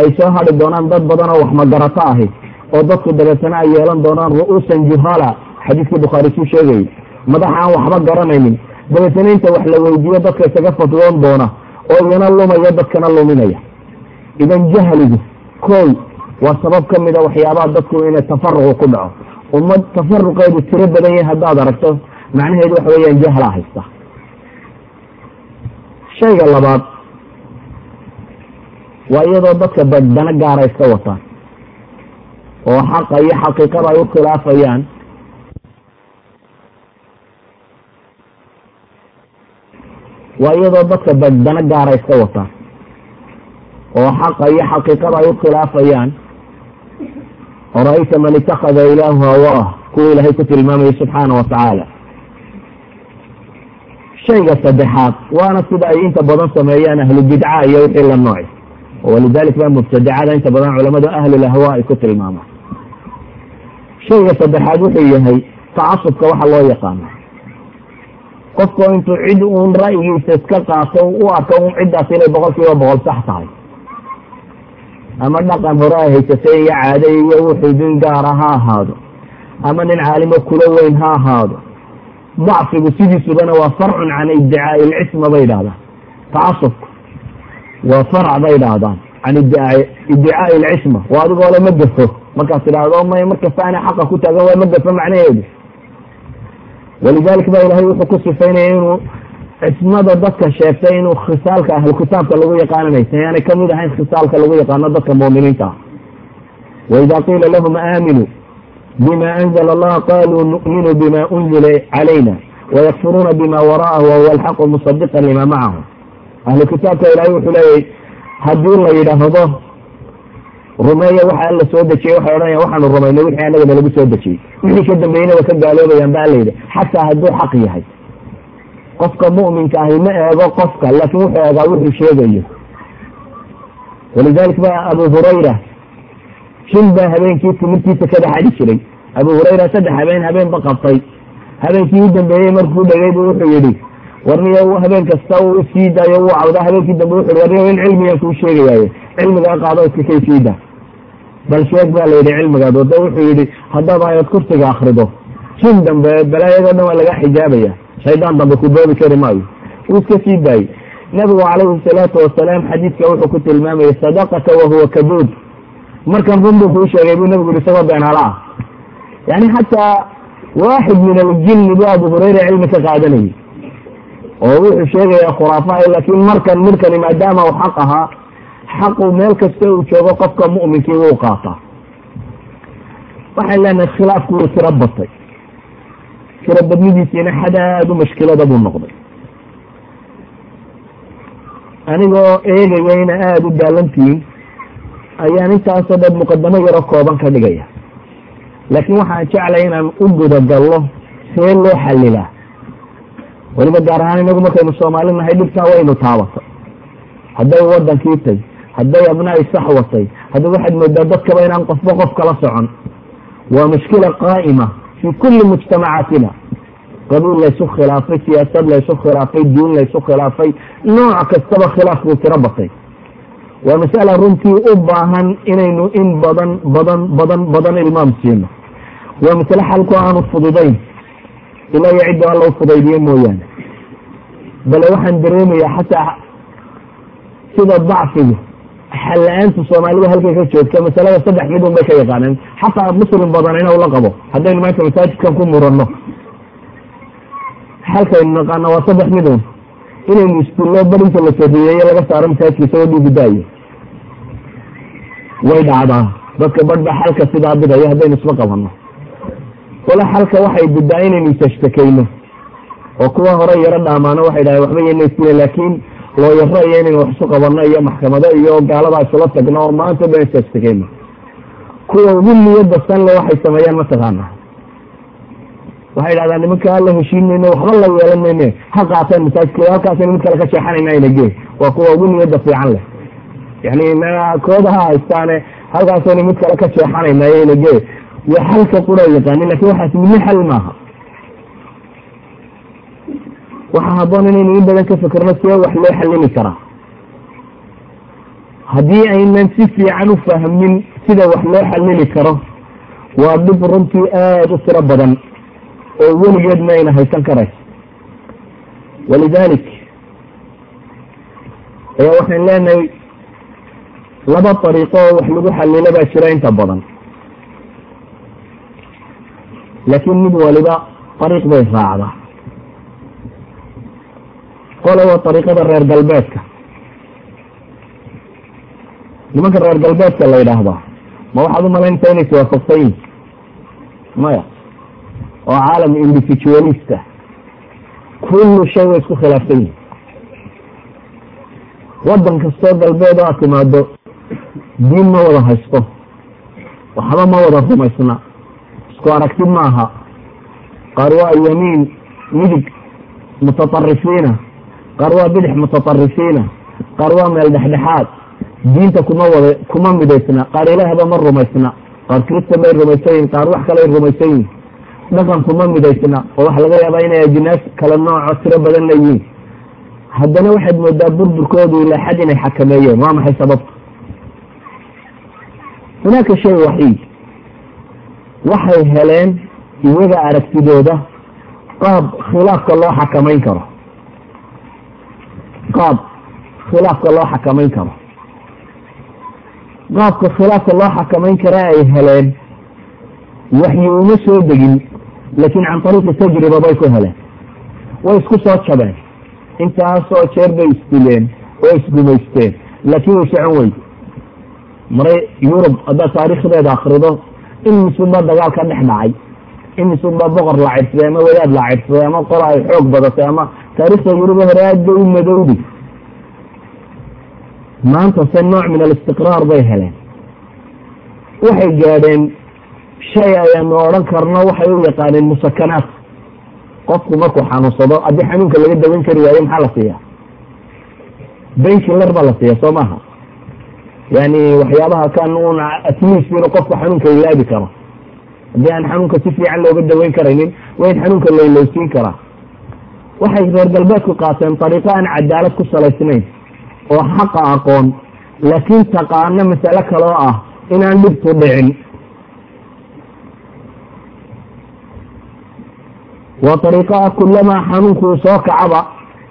ay soo hadhi doonaan dad badan oo wax magarato ahi oo dadku dabeetana ay yeelan doonaan ru'uusan juhala xadiiskii bukhaari suu sheegayay madax aan waxba garanaynin dabeetana inta wax la weydiiyo dadka isaga fatwoon doona oo iyana lumaya dadkana luminaya idan jahligu koy waa sabab ka mida waxyaabaha dadku inay tafaruqu ku dhaco ummad tafaruqeedu tiro badan yahay haddaad aragto macnaheedu waxa weeyaan jahlaa haysta. Shayga labaad waa iyadoo dadka badano gaara iska wataan oo xaqa iyo xaqiiqada ay u khilaafayaan. Waa iyadoo dadka badano gaara iska wataan oo xaqa iyo xaqiiqada ay u khilaafayaan ra'ayta man itakada ilaahu hawaah kuwa ilaahay ku tilmaamaya subxaana wa tacaala shayga saddexaad waana sida ay inta badan sameeyaan ahlu bidca iyo wixii la nooci walidalik baa mubtadacada inta badan culamadu ahlulahwa ay ku tilmaamaan shayga saddexaad wuxuu yahay tacasubka waxa loo yaqaano qofka intuu cid uun ra'yigiisa iska qaato u arko un ciddaas inay boqol kiiba boqol sax tahay ama dhaqan hore ay haysatay iyo caade iyo wuxuu din gaara ha ahaado. Ama nin caalimo kula weyn ha ahaado. Dacfigu sidiisubana waa farcun can iddicaai ilcisma bay idhahdaan tacasubku waa farc bay idhaahdaan. Can iddicaai ilcisma waa adigoo ma gafo. Markaas idhaahdo may markasta ana xaqa ku taagan waa ma gafo macnaheedu. Walidalik ba ilahay wuxuu ku sifaynaya inuu cismada dadka sheegtay inuu khisaalka ahlu kitaabka lagu yaqaananaysa yaanay ka mid ahayn khisaalka lagu yaqaano dadka muuminiinta ah waida qiila lahum aaminuu bima anzla allah qaluu nu'minu bima unzila calayna wayakfuruuna bima wara'ahu wahuwa alxaqu musadiqan lima macahu ahlu kitaabka ilahay wuxuu leeyahy haddii la yidhaahdo rumeeya waxa alla soo dejiyey waxay odhanaya waxaanu rumaynay wixii anagana lagu soo dejiyey wixii ka dambeeyena waa ka gaaloobayaan ba alla yidhi xataa hadduu xaq yahay qofka mu'minka ahi ma eego qofka laakiin wuxuu eegaa wuxuu sheegayo. Walidalik ba abu hurayra shil baa habeenkii timirtiisa ka dhexadhi jiray. Abu hurayra saddex habeen habeen ba qabtay. Habeenkii u dambeeyey markuu dhegay bu wuxuu yidhi warniyo habeen kasta uu isii daayo wuu cawdaa? Habeenkii dambe wuxu hi warniyo in cilmigan kuu sheegayaaye cilmigaa qaado iska kay sii bal sheeg baa la yidhi cilmigaad wada wuxuu yidhi haddaad aayad kursiga akrido jin dambe balaayadoo dhan waa laga xijaabaya shaydaan dambe ku boobi kari maayo. Wuu iska sii daayey. Nabigu calayhi salaatu wasalaam xadiidka wuxuu ku tilmaamayay sadaqaka wahuwa kaduud markan run buu kuu sheegay buu nabigu yihi isagoo beenala ah yani xataa waaxid min aljinni buu abu hurayra cilmi ka qaadanayay. Oo wuxuu sheegayaa khuraafaha laakiin markan midkani maadaama uu xaq ahaa xaqu meel kasta uu joogo qofka mu'minkii wuu qaataa waxaan leenahay khilaafku wuu tiro batay tiro badnidiisiina xadaad u mashkilada buu noqday. Anigoo eegaya ina aada u daalantihiin ayaan intaasoo dhan muqadamo yaro kooban ka dhigaya. Laakiin waxaan jeclay inaan u gudagallo see loo xallilaa. Weliba gaar ahaan inagu markaynu soomaali nahay dhibtaa waynu taabatay. Hadday wadankii tay hadday abnaai sax watay hadda waxaad moodaa dadkaba inaan qofba qof kala socon. Waa mushkila qaa'ima fii kulli mujtamacaatina qabiil laysu khilaafay siyaasad laysu khilaafay diin laysu khilaafay nooc kastaba khilaafkuu tiro batay waa masala runtii u baahan inaynu in badan badan badan badan ilmaam siino waa masale xalku aanu fududayn ilaa iyo cidda alla u fudaydiye mooyaane bale waxaan dareemayaa xataa sida dacfigu xalla-aanta soomaalida halkay ka joogta masalada saddex midun bay ka yaqaaneen xataa muslim badan ina ula qabo haddaynu maanta masaajidkan ku muranno xalkaynu naqaana waa saddex midun inaynu isdullo barinta la sariyeeyo laga saaro masaajidka isagoo dhiigu daayo way dhacdaa dadka badh ba xalka sidaa bidaya haddaynu isla qabanno wala xalka waxay bidaa inaynu isashtakayno oo kuwa hore yaro dhaamaano waxay dhahay waxba yena isle laakiin looyaro iyo inaynu wax isu qabanno iyo maxkamado iyo gaaladaa isula tagno oo maanta dhan isashtakayno kuwa ugu niyada sanle waxay sameeyaan mataqaana waxay dhahdaan nimanka la heshiin mayno waxba la yeelan mayne ha qaateen masaajidka halkaasaynu mid kale ka sheexanayna inage waa kuwa ugu niyada fiican leh. Yani kooda ha haystaane halkaasaynu mid kale ka sheexanayna inage waa xalka qura yaqaanin laakiin waxaas midna xal maaha waxaa habboon inaynu in badan ka fekerno see wax loo xallimi karaa haddii aynan si fiican u fahmin sida wax loo xallili karo waa dhib runtii aada u tiro badan oo weligeedna ayna haysan karayso. Walidalik ayaa waxaan leenahay laba dariiqo oo wax lagu xallilo baa jira inta badan. Laakiin mid waliba dariiq bay raacdaa qole waa dariiqada reer galbeedka. Nimanka reer galbeedka la yidhaahdaa ma waxaad u malaynaysaa inay iswaafaqsan yihiin maya oo caalam individualista kullu shay way isku khilaafsan yihiin waddan kastoo galbeed oo aad timaado diin ma wada haysto waxba ma wada rumaysna. Isku aragti maaha qaar waa yamiin midig mutaطarifiina qaar waa bidix mutaطarifiina qaar waa meel dhexdhexaad. Diinta kuma wada kuma midaysna qaar ilaahba ma rumaysna qaar kristan bay rumaysan yihiin qaar wax kale ay rumaysan yihiin dhaqan kuma midaysna oo waxa laga yaabaa inay ajinaas kala nooco tiro badanna yihiin. Haddana waxaad moodaa burburkoodu ilaa xad inay xakameeyeen waa maxay sababta hunaaka shay waxiid. Waxay heleen iyaga aragtidooda qaab khilaafka loo xakamayn karo qaab khilaafka loo xakamayn karo. Qaabka khilaafka loo xakamayn kara ay heleen waxyi uma soo degin laakiin can ariiqi tajriba bay ku heleen. Way isku soo jabeen intaasoo jeer bay isdileen oo isgumaysteen laakiin way socon weyde maray yurub haddaad taariikhdeeda akrido in misunbaa dagaal ka dhex dhacay in misunbaa boqor la cirsaday ama wadaad la cirsaday ama qola ay xoog badatay ama taariikhda yuruba hore aad bay u madowdi. Maanta se nooc min alistiqraar bay heleen. Waxay gaadheen shay ayaanu odhan karno waxay u yaqaaneen musakanaat. Qofku markuu xanuunsado haddii xanuunka laga dawan kari waayo maxaa la siiyaa? Benkilar baa la siiya soo maaha? Yani waxyaabaha kan un atmis inuu qofku xanuunka ilaabi karo. Haddii aan xanuunka si fiican looga daweyn karaynin waa in xanuunka laylowsiin karaa waxay reer galbeedku qaateen ariiqo aan cadaalad ku salaysnayn oo xaqa aqoon laakiin taqaano masale kaloo ah inaan dhibtu dhicin. Waa ariiqo ah kulamaa xanuunkuu soo kacaba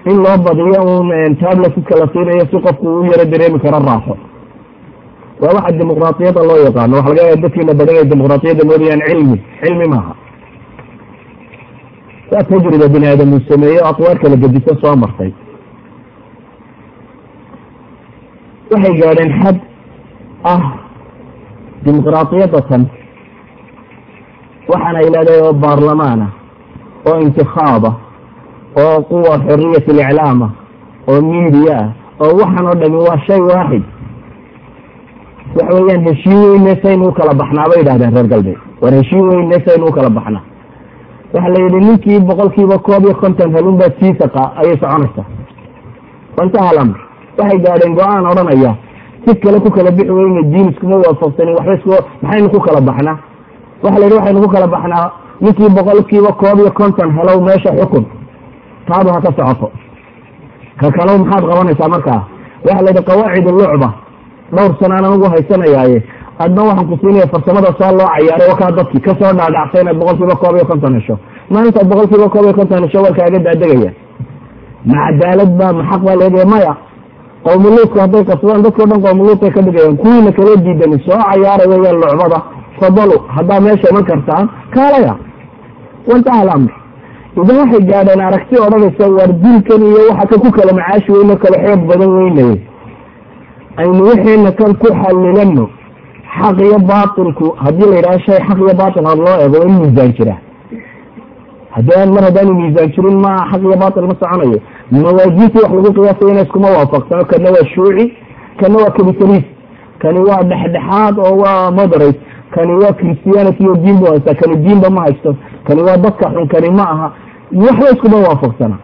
in loo badiyo un tabletka la siinayo si qofku u yaro dareemi karo raaxo. Waa waxa dimuqraatiyada loo yaqaano waxa laga yaaba dadkiina badan ay dimuqraatiyadda moodayaan cilmi cilmi maaha waa tajriba bini aadam uu sameeyo atwaar kala gedisan soo martay. Waxay gaadheen xad ah dimuqraatiyadda tan waxaana ilaaday oo baarlamaana oo intikaaba oo quwa xoriyat aliclaama oo miidiya ah oo waxaan oo dhami waa shay waaxid. Waxa weeyaan heshiin weyne saynu u kala baxnaa bay yidhahdeen reer galbeed. War heshiin weyne saynu u kala baxnaa waxaa la yidhi ninkii boqolkiiba koob iyo konton halunbaa siisaqa ayay soconaysaa. Lamr waxay gaadheen go'aan odhanaya si kale ku kala bixi weyne diin iskuma waafaqsanin waxba isku maxaynu ku kala baxnaa? Waxa la yidhi waxaynu ku kala baxnaa ninkii boqolkiiba koob iyo konton helow meesha xukun taadu ha ka socoto. Ka kalow maxaad qabanaysaa markaa? Waxa la yidhi qawaacid lucba. Dhowr sanaan anugu haysanayaaye adna waxaan ku siinaya farsamada saa loo cayaaray wakaa dadki ka soo dhaadhacsa inaad boqolkiiba koob iyo konton hesho. Maalintaad boqolkiiba koob iyo konton hesho waa kaaga daadegaya. Ma cadaalad baa ma xaq baa leedahay maya? Qowmuluudku hadday qabsadaan dadkao dhan qowmuluudkay ka dhigayaan kuwiina kala diidani soo cayaaray weyaan lucbada fadalu haddaa meesha iman kartaan kaalaya. Wantaha alamr idan waxay gaadheen aragti odhanaysa waar dilkan iyo waxa ka ku kala macaashi weyno kala xoog badan weynaye aynu wixiina kan ku xalilano xaq iyo baatilku haddii la yidhaha shay xaq iyo baatil had loo eego in miisaan jira haddii mar haddaanu miisaan jirin ma xaq iyo baatil ma soconayo mawaajintii wax lagu qiyaasayana iskuma waafaqsano kana waa shuuci kana waa capitalis kani waa dhexdhexaad oo waa moderate kani waa christianity oo diin bu haysta kani diinba ma haysto kani waa dadka xun kani ma aha waxba iskuma waafaqsana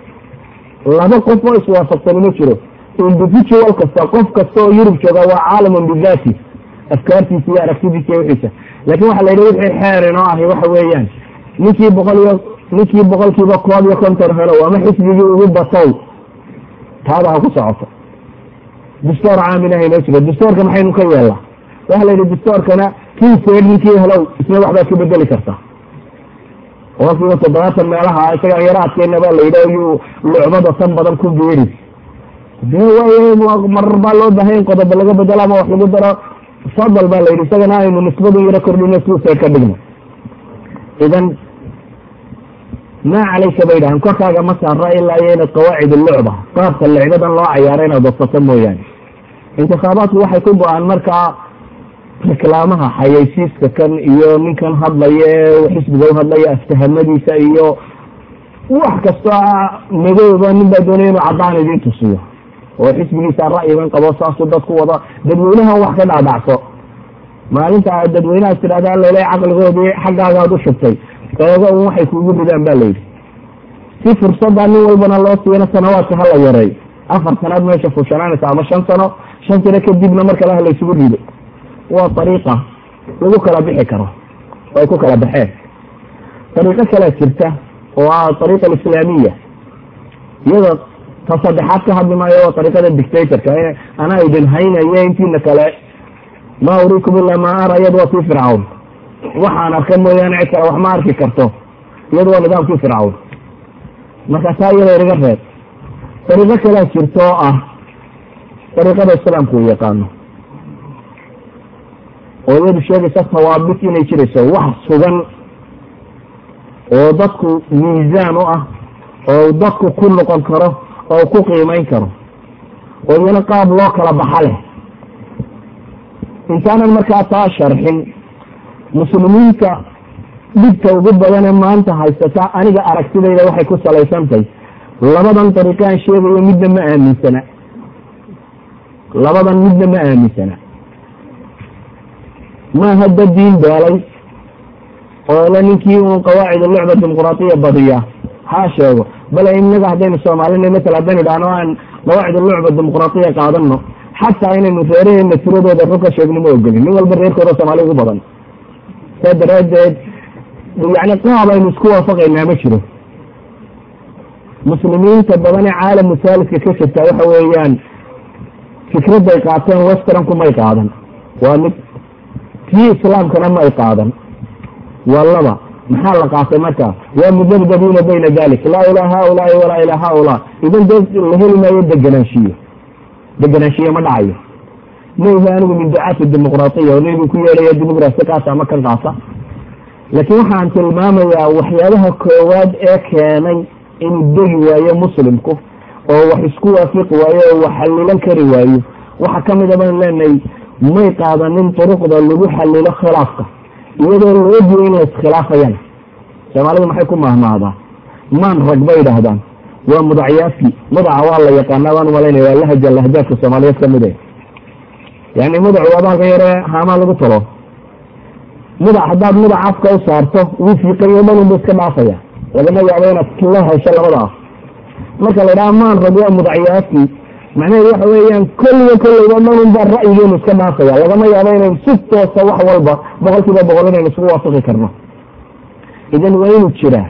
laba qof oo iswaafaqsani ma jiro individual kasta qof kasta oo yurub jooga waa caalamun bidaati afkaartiisa iyo aragtidiisa iyo wixiisa laakin waxa la yidhi wixii xeer inoo ahi waxa weeyaan. Ninkii boqol iyo ninkii boqolkiiba koob iyo konton helow ama xisbigii ugu batow taada ha ku socoto dastoor caaminaha inoo jiro. Dastoorka maxaynu ka yeelnaa? Waxa la yidhi dastoorkana kii seed ninkii helow isna waxbaad ka bedeli kartaa boqolkiiba toddobaatan meelaha isaga yaraadkeena baa la yidhi yuu lucbada tan badan ku beeri. Dee waay marar baa loo baahanya in qodobo laga bedelo ama wax lagu daro fadal baa la yidhi isagana aynu nisbadu yaro kordhino suusay ka dhigno. Idan maa calayka bay dhahan korkaaga ma saara ilaa iyo inaad qawaacid lucba qaabka licdadan loo cayaaro inaad badsato mooyaane. Intikhaabaadku waxay ku go'aan markaa reklaamaha xayaysiiska kan iyo ninkan hadlaya ee xisbiga u hadlaya aftahamadiisa iyo wax kastoo madooba nin baa doonaya inuu caddaan idiin tusiyo oo xisbigiisa ra'yigan qabo saasuu dadku wada dadweynahan wax ka dhacdhacso maalinta aad dadweynahaas tidhahdaa lele caqligoodii xaggaagaad u shubtay eega un waxay kuugu ridaan ba layidhi si fursadda nin walbana loo siiyana sanawaadka hala yareey afar sanaad meesha fushanaanaysa ama shan sano shan sano kadibna mar kale ha laysugu rido. Waa ariiqa lagu kala bixi karo oo ay ku kala baxeen. Ariiqo kalea jirta oo ah ariiqa alislaamiya iyada ta saddexaad ka hadli maayo waa ariiqada dictatorka anaa idin haynaya intiina kale maa uriikum ilaa maa ara iyada waa tii fircawn waxaan arka mooyaane cid kale wax ma arki karto iyada waa nidaamkii fircawn marka taa iyada inaga reeb ariiqo kalea jirta oo ah ariiqada islaamku uu yaqaano oo iyadu sheegaysa tawaabit inay jirayso wax sugan oo dadku miisaan u ah oo dadku ku noqon karo oo ku qiimeyn karo oo iyana qaab loo kala baxa leh. Intaanan markaa taa sharxin muslimiinta dhibta ugu badane maanta haysata aniga aragtidayda waxay ku salaysantay labadan dariiqaan sheegayo midna ma aaminsana. Labadan midna ma aaminsana. Ma hadda diin beelay oo le ninkii uun qawaacid lucba dimuqraatiya badiya ha sheego. Bale inaga haddaynu soomaalina masala haddaynu idhahno aan qawaacid lucba dimuqraatiya qaadano xataa inaynu reeraheena tiradooda run ka sheegno ma ogolin nin walba reerkooda soomaali ugu badan. Saa daraadeed yani qaab aynu isku waafaqaynaa ma jiro. Muslimiinta badan ee caalam musaaliska ka jirta waxa weeyaan fikradday qaateen westernku may qaadan. Waa mid tii islaamkana ma ay qaadan. Waa laba maxaa la qaatay marka waa mudabdabiina bayna dalik laa ilaa haulaai walaa ilaa haulaa idan dee la heli maayo deganaanshiyo deganaanshiyo ma dhacayo mayhi anigu min ducaati dimuqraatiya oo nebigu ku yeelaya dimuqrasi qaata ama kan qaata laakiin waxaan tilmaamayaa waxyaabaha koowaad ee keenay inuu degi waayo muslimku oo wax isku waafiqi waayo oo wax xalilan kari waayo waxaa ka mid a baan leenahay may qaadanin duruqda lagu xalilo khilaafka iyadoo la ogyo in la iskhilaafayana soomaalidu maxay ku mahmaadaa maan rag bay idhaahdaan. Waa mudacyaadki mudaca waa la yaqaanaa baan u malaynaya waa lahaja lahjaadka soomaaliyeed ka mid e yani mudac waa baalka yare haamaa lagu talo. Mudac haddaad mudac afka u saarto wuu fiiqayo dhan unbu iska dhaafaya. Lagama yaabo inaad la hesho labada af marka la idhaha maan rag waa mudacyaadki macnaheedu waxa weeyaan kolliga kollayba dhanun baa ra'yigeenu iska dhaafaya lagama yaabo inaynu si toosa wax walba boqol kiiba boqol inaynu isugu waafaqi karno. Idan waa inuu jiraa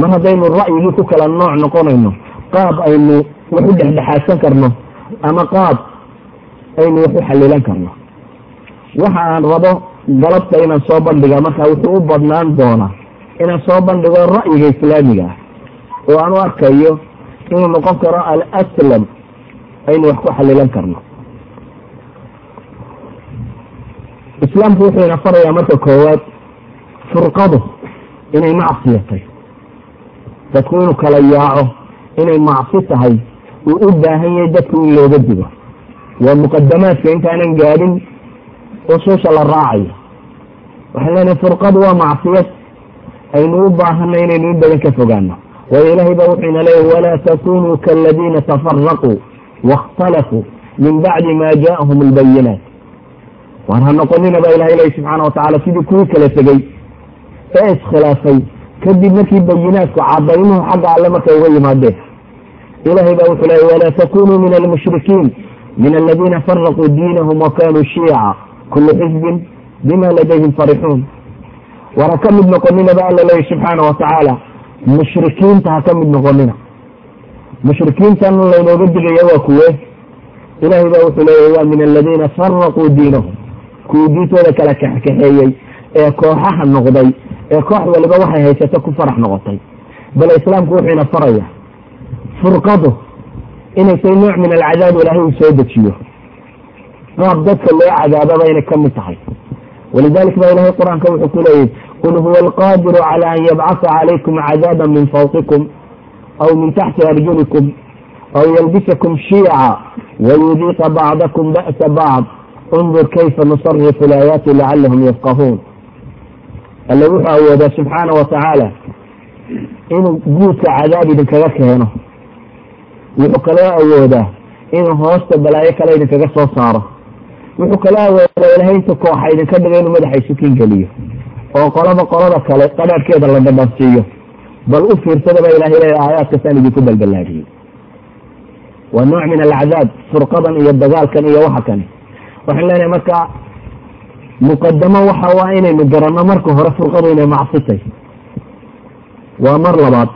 mar haddaynu ra'yigii ku kala nooc noqonayno qaab aynu wax u dhexdhexaadsan karno ama qaab aynu wax u xalilan karno. Waxa aan rabo galabta inaan soo bandhiga markaa wuxuu u badnaan doonaa inaan soo bandhigo ra'yiga islaamiga ah oo aan u arkayo inuu noqon karo alaslam aynu wax ku xalilan karno. Islaamku wuxuu ina farayaa marka koowaad furqadu inay macsiyatay dadku inuu kala yaaco inay macsi tahay uu u baahan yahay dadku in looga digo. Waa muqadamaadka intaanan gaadhin usuusha la raacayo. Waxaan leenahay furqadu waa macsiyad aynu u baahanay inaynu in badan ka fogaano waayo ilaahay baa wuxuu ina leeyahy walaa takunuu kaaladiina tafaraquu waاkhtalafuu min bacdi ma jaءahum اlbayinaat waan ha noqonina baa ilahay lehy subxaana watacala sidii kuwii kala tegey ee iskhilaafay kadib markii bayinaadku cadaymuhu xagga alle markay uga yimaadeen ilahay baa wuxuu leey walaa takunuu min almushrikiin min aladiina faraquu diinahum wakanuu shiica kulu xizbin bima ladayhim farixuun waana ka mid noqonina ba alla leeyahy subxaana watacaala mushrikiinta ha ka mid noqonina mushrikiintan laynooga digaya waa kuwe. Ilaahay baa wuxuu leeyahy waa min aladiina faraquu diinahum. Kuwii diintooda kala kaxkaxeeyey ee kooxaha noqday ee koox waliba waxay haysato ku farax noqotay. Bale islaamku wuxuuna faraya furqadu inay tay nooc min alcadaab ilaahay uu soo dejiyo. Qaab dadka loo cadaababa inay ka mid tahay. Walidalik ba ilahay qur'aanka wuxuu ku leeyahy qul huwa alqadiru cala an yabcasa calaykum cadaaba min fawqikum aw min taxti arjulikum aw yalbisakum shiica wayudiiqa bacdakum ba'sa bacd undur kayfa nusarifu alaayaati lacalahum yafqahuun alle wuxuu awoodaa subxaana wa tacaala inuu guudka cadaab idinkaga keeno wuxuu kaloo awoodaa inuu hoosta balaayo kale idinkaga soo saaro wuxuu kaloo awoodaa ilahay inta kooxa idinka dhiga inuu madaxa isukin geliyo oo qolaba qolada kale qadhaadhkeeda la dhadhansiiyo bal u fiirsadaba ilahay leeya aayaadkasaan idinku balbalaadiyey waa nooc min alcadaab furqadan iyo dagaalkan iyo waxa kani waxaan leenahay marka muqadamo waxa waa inaynu garanno marka hore furqadu inay macsitay waa mar labaad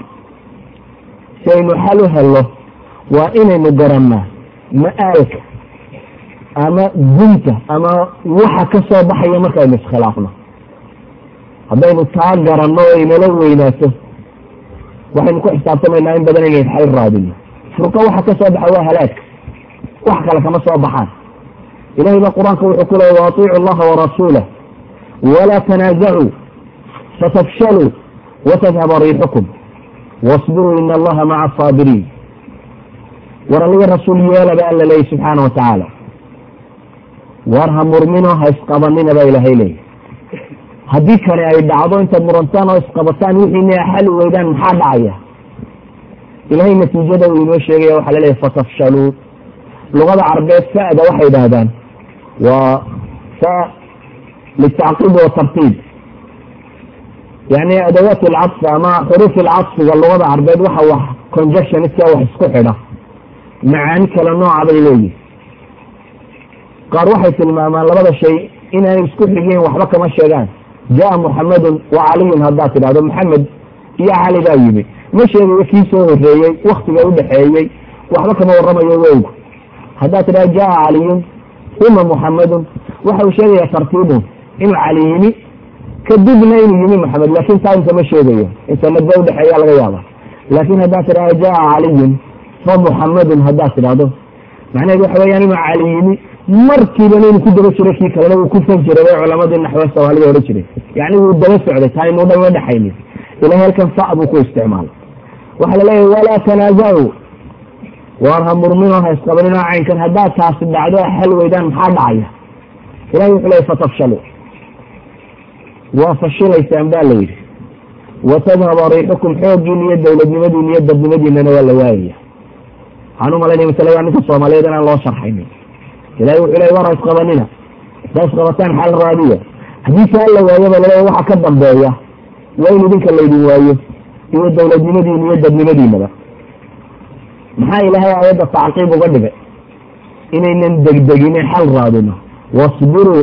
si aynu xal u helno waa inaynu garannaa ma-aalka ama gunta ama waxa ka soo baxaya markaynu iskhilaafno haddaynu taa garanno oo inala weynaato waxaynu ku xisaabtamaynaa in badan inaynu xal raadino furqo waxa ka soo baxa waa halaagka wax kale kama soo baxaan. Ilahay baa qur'aanka wuxuu ku leeyay waatiicu allaha warasuulah walaa tanaasacuu fatafshaluu watadhaba riixukum wasbiruu ina allaha maca asaabiriin war aliga rasuul yeelaba alla leeyay subxaana watacaala war ha murmino ha isqabanina baa ilaahay leeyay haddii kani ay dhacdo intaad murantaan oo isqabataan wixiina xali weydaan maxaa dhacaya? Ilahay natiijada uu inoo sheegaya waxaa laleeyahy fatafshaluu luqada carabeed fa'da waxay idhaahdaan waa fa litacqiib wa tartiib. Yani adawaat alcadfi ama xuruuf alcadfiga luqada carabeed waxa wax conjunction iska wax isku xidha. Macaani kale nooca bay leeyihiin qaar waxay tilmaamaan labada shay inaanay isku xigeen waxba kama sheegaan jaa muxamedun wa caliyun haddaad tidhahdo maxamed iyo cali baa yimi ma sheegayo kii soo horeeyey waktiga udhaxeeyey waxba kama waramayo wowgu. Haddaad tidhahdo jaa caliyun uma muxamedun waxa uu sheegaya tartiibun inuu cali yimi kadibna inuu yimi maxamed laakin taa inta ma sheegayo. Inta madba udhexeeya laga yaaba. Laakin haddaad tidhahdo jaa caliyun fa muxamedun haddaad tidhahdo macnaheedu waxa weyaan inuu cali yimi markiibana inuu ku daba jiro kii kalena uu ku fan jiray culamadii naxwe soomaalida odhan jiray. Yani wuu daba socday taaynu dhan ma dhexaynin ilahay halkan fa buu ku isticmaalay waxaa la leeyahay walaa tanaazacu. Waar ha murmino ha isqabaninoo caynkan haddaad taasi dhacdo xal weydaan maxaa dhacaya? Ilahay wuxuu leeyay fatafshalu. Waa fashilaysaan ba la yidhi. Watadhaba riixukum xooggiina iyo dowladnimadiina iyo dadnimadiinana waa la waayaya waxaan u malaynaya masalada ninka soomaaliyeed inaan loo sharxaynin ilahay wuxuu leey war isqabanina haddaa isqabataan xal raadiya haddii kaa la waayaba laleeya waxa ka dambeeya waa in idinka laydin waayo iyo dowladnimadiina iyo dadnimadiinaba maxaa ilaahay aayadda tacqiib uga dhigay inaynan degdegine xal raadino wasbiruu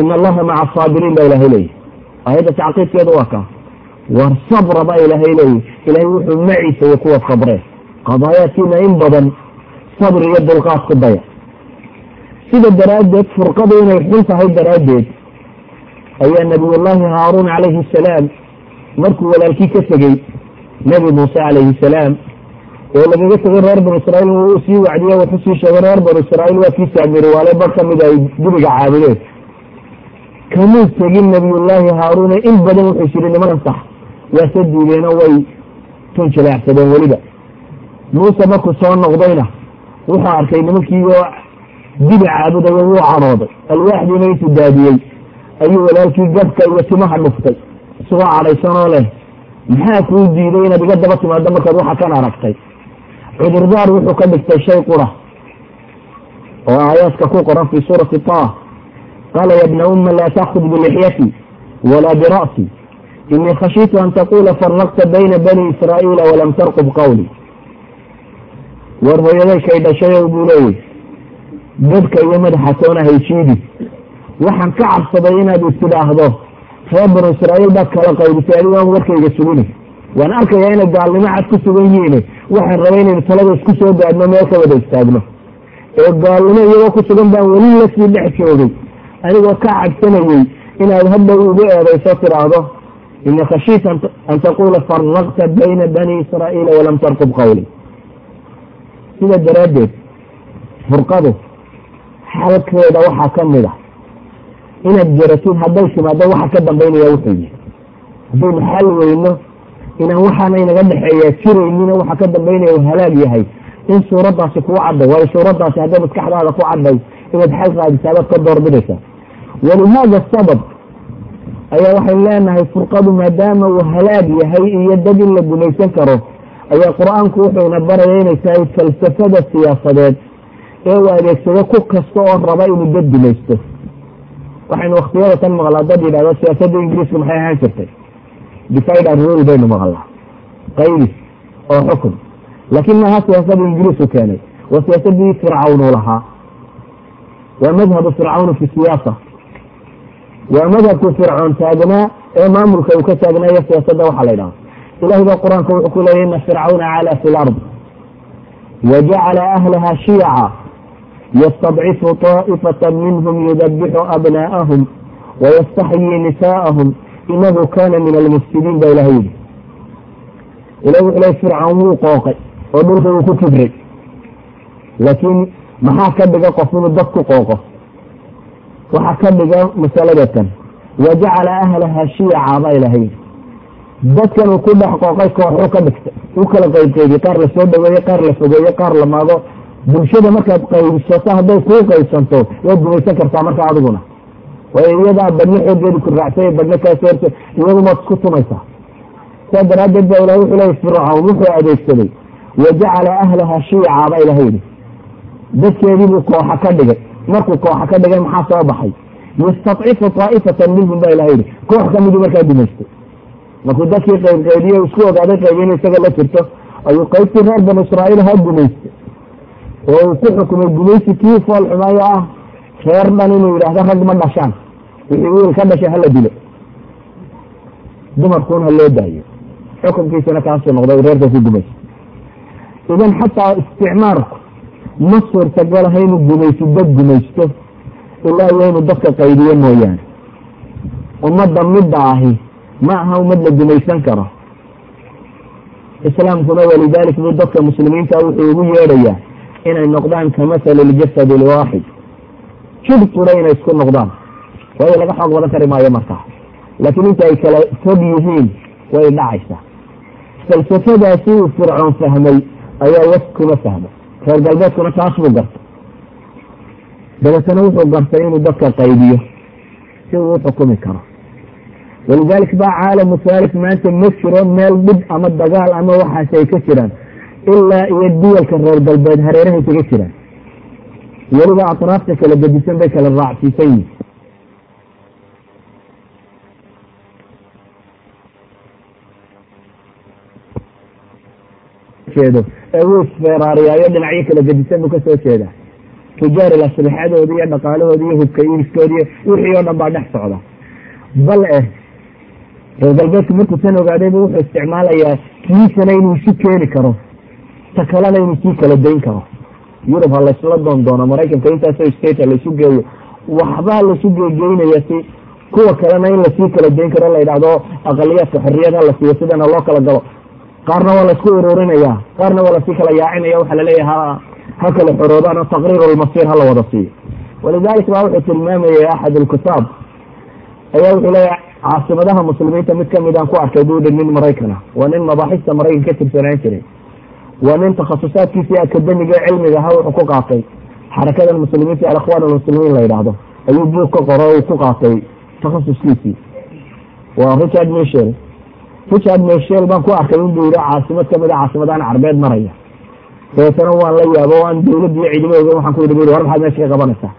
ina allaha maca asaabiriin baa ilahay leeyahy aayadda tacqiibkeedu waa kaa war sabra baa ilaahay leeyahy ilahay wuxuu maciisa kuwa sabreen qadaayaadkiina in badan sabri iyo dulqaad ku daya sida daraaddeed furqadu inay xun tahay daraaddeed. Ayaa nabiyullaahi haaruun calayhi asalaam markuu walaalkii ka tegey nebi muuse calayhi salaam oo lagaga tegay reer banu israiil uu sii wacdiye wuxuu sii sheegay reer banu israiil waa kii saamiriwaale bar ka mid ay dibiga caabudeen. Kamuu tegin nabiyullaahi haaruune in badan wuxuu yiri nimanan sax waa sa diideeno way tun jileecsadeen weliba. Muuse markuu soo noqdayna wuxuu arkay nimankiioo dibi caabudayo wuu cadhooday alwaaxdiina intuu daadiyey ayuu walaalkii gabka iyo timaha dhuftay. Isagoo cadhaysanoo leh. Maxaa kuu diiday inaad iga daba timaado markaad waxa kan aragtay? Cudurdaar wuxuu ka dhigtay shay qura. Oo aayaadka ku qoran fii suurati taah qaala ya bna umma laa taakud bilixyati walaa bira'si. Inii khashiitu an taqula faraqta bayna bani israa'iila walam tarqub qawli. War hooyaday kay dhashayow buu leeyay dadka iyo madaxa toona hayjiidi waxaan ka cabsaday inaad istidhaahdo reer banu israa'iil baad kala qaybisay adigoon warkayga sugini. Waan arkayaa inay gaalnimo cad ku sugan yihiin. Waxaan rabay inaynu talada isku soo gaadhno meel ka wada istaagno. Ee gaalnimo iyagoo ku sugan baan weli la sii dhex joogay. Anigoo ka cabsanayey inaad hadhow ugu eedayso tiraahdo ina khashiita an taquula faraqta bayna bani israa'iila walam tarqub qawli. Sida daraaddeed furqadu xalkeeda waxaa ka mid ah inaad jaratid hadday timaado waxa ka dambaynaya wuxuu yihi haddaynu xal weyno inaan waxaana inaga dhexeeya jiraynina waxa ka dambaynaya halaag yahay. In suuraddaasi kuu cadday waayo suuraddaasi hadday maskaxdaada ku cadday inaad xal raadisaadaad ka doorbidaysaa walihaada sabab ayaa waxay leenahay furqadu maadaama uu halaag yahay iyo dad in la gumaysan karo ayaa qur'aanku wuxuuna baraya inay tahay falsafada siyaasadeed ee uu adeegsado ku kasta oo raba inuu dad waxaynu waktiyada tan maqlaa dad yidhahdo siyaasadda ingiriiska maxay ahaan jirtay? Divide and rule baynu maqlaa. Qaydis oo xukun. Laakiin maaha siyaasada ingiriisku keenay. Waa siyaasadii fircawnuu lahaa. Waa madhabu fircawn fi siyaasa. Waa madhabku fircoon taagnaa ee maamulka uu ka taagnaayo siyaasadda waxaa la ydhaha ilahay baa qur'aanka wuxuu ku leeyay ina fircawna calaa fi lard wajacala ahlaha shiyaca ystadcifu طaa'ifata minhm yudabixu abnaa'ahum wayastaxyii nisaa'ahum inahu kana min almufsidiin baa ilahay yidhi ilahi wuxuu fircawn wuu qooqay oo dhulka wuu ku kibray laakiin maxaa ka dhiga qof inuu dad ku qooqo waxaa ka dhiga masaladatan wajacala ahlaha shiyaca baa ilahay yidhi dadkan uu ku dhex qooqay kooxuu ka dhigtay u kala qaybqaybiye qaar la soo dhaweeye qaar la fogeeye qaar la maago bulshada markaad qaybsato hadday kuu qaybsanto waad gumaysan kartaa marka adiguna. Waayo iyadaa badno xoogeedi ku raacsay badno kaasoo horta iyadumaad isku tumaysaa. Saa daraaddeed baa ilahay wuxuu leeyay fircawn wuxuu adeegsaday wajacala ahlaha shiica baa ilahay yidhi. Dadkeedii buu kooxa ka dhigay. Markuu kooxa ka dhigay maxaa soo baxay? Yastadcifu taa'ifatan minhum baa ilahay yidhi. Koox ka miduu markaa gumaystay markuu dadkii qaybqaybiye isku ogaaday qayb in isaga la jirto ayuu qaybtii reer banu israa'iil ha gumaystay oo uu ku xukumay gumaysi kii fool xumaayo ah reer dhan inuu yidhaahdo rag ma dhashaan. Wixii wiil ka dhashay hala dilo. Dumarkuun ha loo daayo. Xukunkiisana kaasuu noqday reerka ku gumaysa idan xataa isticmaarku ma suurtagalaha inuu gumayso dad gumaysto ilaa iyo inuu dadka qaybiyo mooyaane. Ummadda midda ahi ma aha ummad la gumaysan karo. Islaamkuna walidalik buu dadka muslimiinta wuxuu ugu yeedhayaa inay noqdaan kamasali ljasad lwaaxid jid qura inay isku noqdaan. Waayo laga xoog badan kari maayo markaa laakiin inta ay kala fog yihiin way dhacaysaa. Falsafadaasi uu fircoon fahmay ayaa was kuma fahmay reer galbeedkuna taas buu gartay. Dabeetana wuxuu gartay inuu dadka qaybiyo si uu uxukumi karo. Walidalik baa caalamu thalif maanta ma jiro meel dhib ama dagaal ama waxaas ay ka jiraan ilaa iyo duwalka reer galbeed hareerahay kaga jiraan weliba atraafta kala gedisan bay kala raacsiisan yihiin jeedo ee wuu isfeeraariyaayo dhinacyo kala gedisan buu ka soo jeedaa. Tujaari laslixadooda iyo dhaqaalahooda iyo hubka iiskooda iyo wixii oo dhan baa dhex socda. Bal eh reer galbeedku markuu tan ogaadayba wuxuu isticmaalayaa kiisana inuu isu keeni karo ta kalena inuu sii kala dayn karo yurub ha laysla doon doono maraykanka intaasoo state ha laysu geeyo waxbaa laysu geegeynaya si kuwa kalena in la sii kala dayn karo la yidhahdo aqaliyaadka ha la siiyo sidana loo kala galo qaarna waa laysku ururinaya qaarna waa la sii kala yaacinaya waxaa la leeyahay ha ha kala xoroobaan oo taqriir lmasiir hala wada siiyo walidalik baa wuxuu tilmaamayay axad alkitaab ayaa wuxuu leeyahay caasimadaha muslimiinta mid ka mid aan ku arkay buu nin maraykana waa nin mabaaxista maraykan ka tirsanaan jiray waa nin takhasusaadkiisii akademiga cilmiga ahaa wuxuu ku qaatay. Xarakadan muslimiinta alakhwaan almuslimiin la yidhaahdo. Ayuu buug ka qoro uu ku qaatay takhasuskiisii waa richard michel. Richard michel baan ku arkay inbuu yihi caasimad ka mid a caasimadahan carbeed maraya. Dabeetana waan la yaabo o aan dawladda iyo ciidamo ogen waxaan ku yidhi bu war maxaad meesha ka qabanaysaa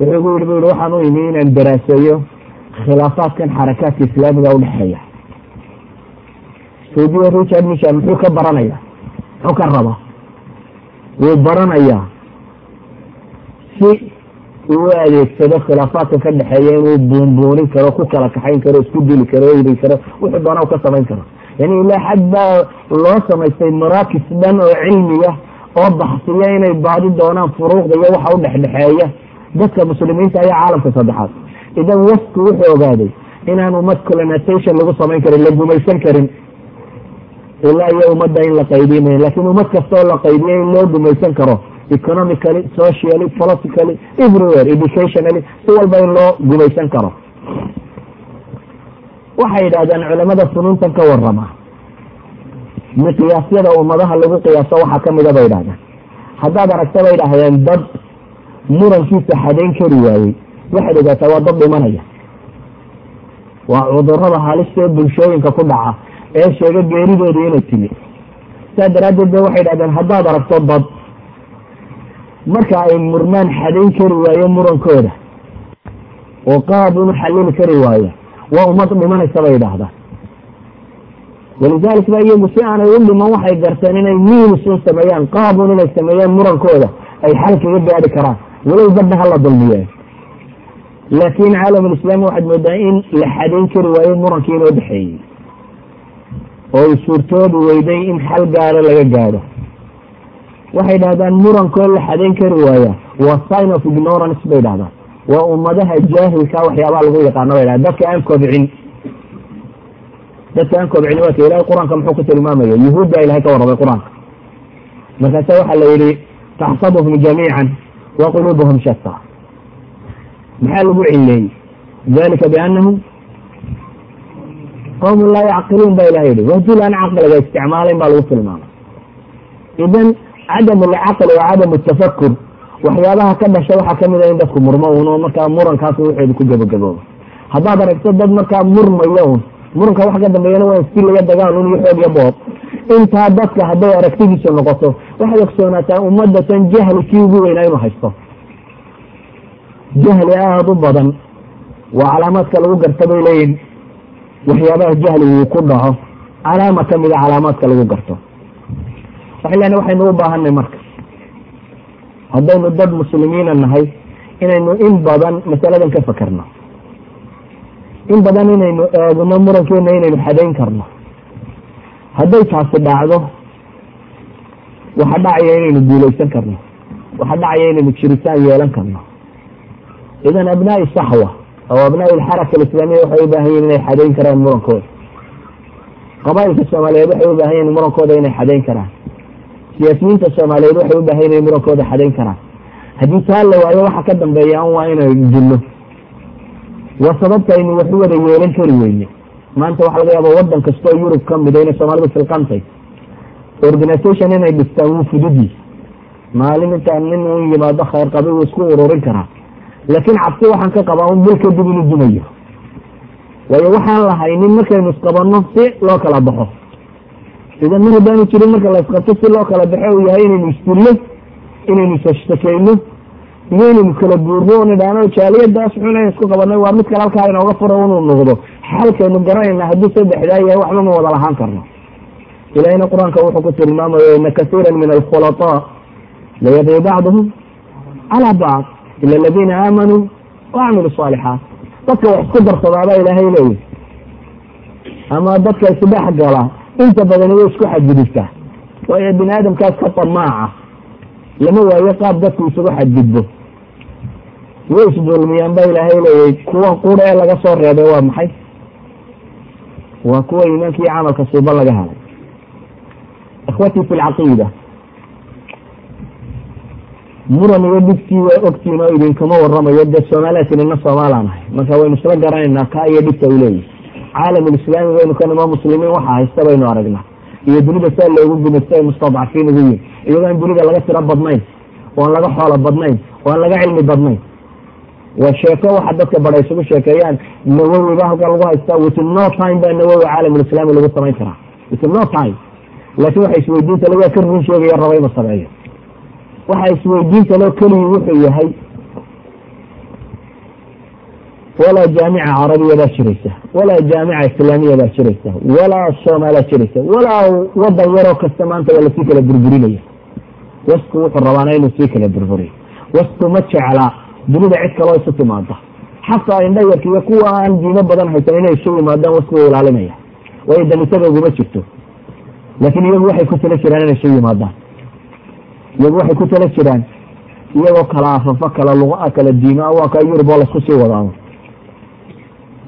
wuxuu gu yidhi bu yihi waxaan u imi inaan daraaseeyo khilaafaadkan xarakaadka islaamiga udhexeeya saudiya richard michel muxuu ka baranaya muxuu ka rabaa wuu baranayaa. Si uu adeegsado khilaafaadka ka dhexeeya inuu buunbuunin karo ku kala kaxayn karo isku dili karo iri karo wuxuu doona ka samayn karo. Yani ilaa xad baa loo samaystay maraakis dhan oo cilmiya oo baxsiya inay baadi doonaan furuuqda iyo waxa u dhexdhexeeya. Dadka muslimiinta ayaa caalamka saddexaad idan wasku wuxuu ogaaday inaan ummad colonization lagu samayn karin la gumaysan karin ilaa iyo ummadda in la qaybinayo laakiin ummad kasta oo la qaybiyo in loo gumaysan karo economically socially politically everywhere educationally si walba in loo gumaysan karo. Waxay yidhahdeen culamada sunuuntan ka warama miqyaasyada ummadaha lagu qiyaaso waxaa kamida bay yidhahdeen haddaad aragta bay dhahdeen dad murankiisa xadayn kari waayey. Waxaad ogaataa waa dad dhimanaya. Waa cudurrada halistee bulshooyinka ku dhaca ee sheega geeridooda inay timi. Saa daraaddeed ba waxay dhahdeen haddaad aragto dad marka ay murmaan xadayn kari waayo murankooda oo qaab inu xallili kari waayo waa ummad dhimanaysa bay idhaahdaan walidalik ba iyagu si aanay u dhiman waxay garteen inay miinusun sameeyaan qaabun inay sameeyaan murankooda ay xal kaga gaadi karaan walow badna hala dulmiye. Laakin caalamulislaami waxaad moodaa in la xadayn kari waayo murankii inoo dhexeeyey oo ay suurtoobi weyday in xal gaaro laga gaadho. Waxay dhahdaan murankoo la xadayn kari waaya. Waa sign of ignorance bay dhahdaan. Waa ummadaha jaahilka waxyaabaha lagu yaqaano bay dhahan dadka aan kobcin. Dadka aan kobcin waa ka ilahay qur'aanka muxuu ku tilmaamaya? Yuhuudda ilahay ka warramay qur'aanka. Markaasa waxaa la yihi taxsabuhum jamiican wa quluubuhum shata maxaa lagu cileeyey dalika bianahum qawmun laa yacqiluun ba ilahay yihi wajul aan caqliga isticmaalayn baa lagu tilmaamay idan cadam alcaql wa cadam tafakur waxyaabaha ka dhasha waxaa ka mid a in dadku murmo un markaa murankaas wuxeedu ku gabagabooba. Haddaad aragto dad markaa murmaya un muranka wax ka dambeeyana waa si laga dagaan un iyo xoog iyo boob. Intaa dadka hadday aragtidiisu noqoto waxaad ogsoonaataa ummadatan jahli kii ugu weynaa inuu haysto. Jahli aada u badan waa calaamaadka lagu garta bay leeyihiin waxyaabaha jahli uu ku dhaco calaama kamida calaamaadka lagu garto. Waxay leena waxaynu u baahanay marka haddaynu dad muslimiina nahay inaynu in badan masaladan ka fakerno in badan inaynu eegno murankeena inaynu xadayn karno. Hadday taasi dhacdo waxa dhacaya inaynu guulaysan karno. Waxa dhacaya inaynu jiritaan yeelan karno. Idan abnaai saxwa aw abnaai alxaraka alislaamiya waxay u baahan yihiin inay xadayn karaan murankooda qabailka soomaaliyeed waxay u baahan yihiin murankooda inay xadayn karaan siyaasiyiinta soomaaliyeed waxay u baahan murankooda xadayn karaan haddii taa la waayo waxa ka dambeeya an waa inay dilno waa sababta aynu wax u wada yeelan kari weyne maanta waxa laga yaaba wadan kastoo yurub ka mida inay soomaalidu filqantay organisation inay dhistaan wuu fududyi maalin intaa nin u yimaado khayr qabi wuu isku ururin karaa laakiin cabsi waxaan ka qabaa un bil kadib inuu dumayo. waayo waxaan lahaynin markaynu isqabanno si loo kala baxo. idan mar haddaanu jirin marka la isqabto si loo kala baxo uu yahay inaynu isdillo inaynu ishashtakeyno iyo inaynu kala guurno o nidhaano jaaliyadaas xun isku qabanay waa mid kale halkaa inooga furo inuu noqdo. xalkaynu garanayna hadduu saddexdaa yahay waxba ma wada lahaan karno. ilahina qur'aanka wuxuu ku tilmaamayo ina kasiira min alkhulaطaa layadii bacduhum calى bacd ila aladiina aamanuu wacamilu صaalixaat dadka wax isku darsadaabaa ilaahay leeyahy ama dadka isdhex gala inta badan way isku xadgudubtaa waayo bini aadamkaas ka damaaca lama waayo qaab dadku isugu xadgudbo way isdulmiyaan ba ilaahay leeyahy kuwa qura ee laga soo reebay waa maxay waa kuwa iimaanka iyo camalka suuba laga helay ikhwatii fi lcaqiida muran iyo dhibtii waa ogtiin oo idinkama waramayo dee soomaaliyatin ina soomaalaan ahay. Marka waynu isla garanaynaa ka iyo dhibta u leeyahy caalamulislaami baynu ka nimo muslimiin waxa haysta baynu aragnaa iyo dunida saa loogu gumaysta ay mustadcafiin ugu yihiin iyadoo aan dunida laga tiro badnayn oo laga xoolo badnayn oo aan laga cilmi badnayn. Waa sheeko waxa dadka bara isugu sheekeeyaan nawowi ba halkan lagu haystaa within no time baa nawowi caalamulislaami lagu samayn karaa. Within no time. Laakin waxa isweydiinta lagaa ka run sheegaya raba inu sameeyo waxa isweydiinta loo keligii wuxuu yahay walaa jaamica carabiya baa jiraysa walaa jaamica islaamiya baa jiraysa walaa soomaaliya jiraysa walaa wadan yaroo kasta maanta waa la sii kala burburinaya. Wasku wuxuu rabaana inuu sii kala burburiyo wasku ma jeclaa dunida cid kaloo isu timaada xataa indhayarka iyo kuwa aan diimo badan haysan inay isu yimaadaan wasku ilaalinaya. Waayo damisada uguma jirto. Laakiin iyagu waxay ku tala jiraan inay soo yimaadaan iyagu waxay ku tala jiraan. Iyagoo kala afafo kala luqa kala diima waa kaa yurub oo lasku sii wadaamo.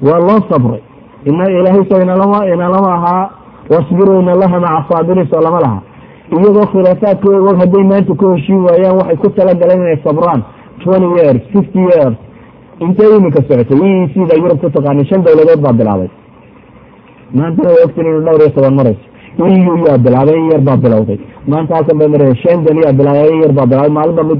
Waa loo sabray. Ina ilaahay so inalama ahaa wasbiruu in allaha maca saabiriin soo lama laha. Iyagoo khilaafaadkooda hadday maanta ku heshiin waayaan waxay ku talagaleen inay sabraan. Twenty years fifty years. Intay iminka socotay? E sida yurub ku taqaana shan dowladood baa bilaabay. Maantana waa ogtin inu dhowr iyo toban marayso yaa bilaabay in yar baa bilowday maanta halkan bay maraya shandan yaa bilaabay in yar baa bilaabay maalinba mid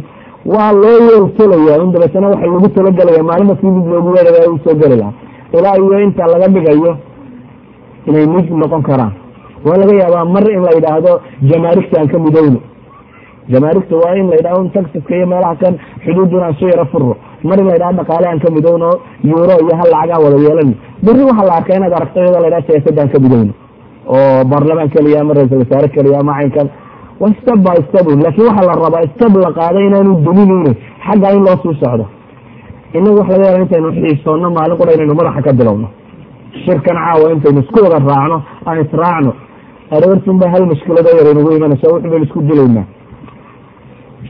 waa loo yeeltelaya in dabeetana lagu talagelaya maalinba si mid loogu weeraya u soo geli lahaa. Ilaa iyo inta laga dhigayo inay mid noqon karaan. Waa laga yaabaa mar in la yidhaahdo jamaarigta aan ka midowno. Jamaarigta waa in la yidhahdo taxiska iyo meelaha kan xuduudun aan soo yaro furo mar in la yidhahdo dhaqaale aan ka midowno euro iyo hal lacagaan wada yeelano berri waxaa la arkaa inaad aragto iyadoo la yidhahdo siyaasadda aan ka midowno oo baarlamaan keliya ama ra'isul wasaare keliya ama caynkan. Waa step by step. Laakiin waxaa la rabaa step la qaaday inaanu duminayno xagga in loo sii socdo. Inagu wax laga yaaba intaynu xiisoonno maalin qura inaynu madaxa ka bilowno. Shirkan caawa intaynu isku wada raacno aan israacno aroortin ba hal mushkilado yar inugu imanaysa wuxu baynu isku dilaynaa.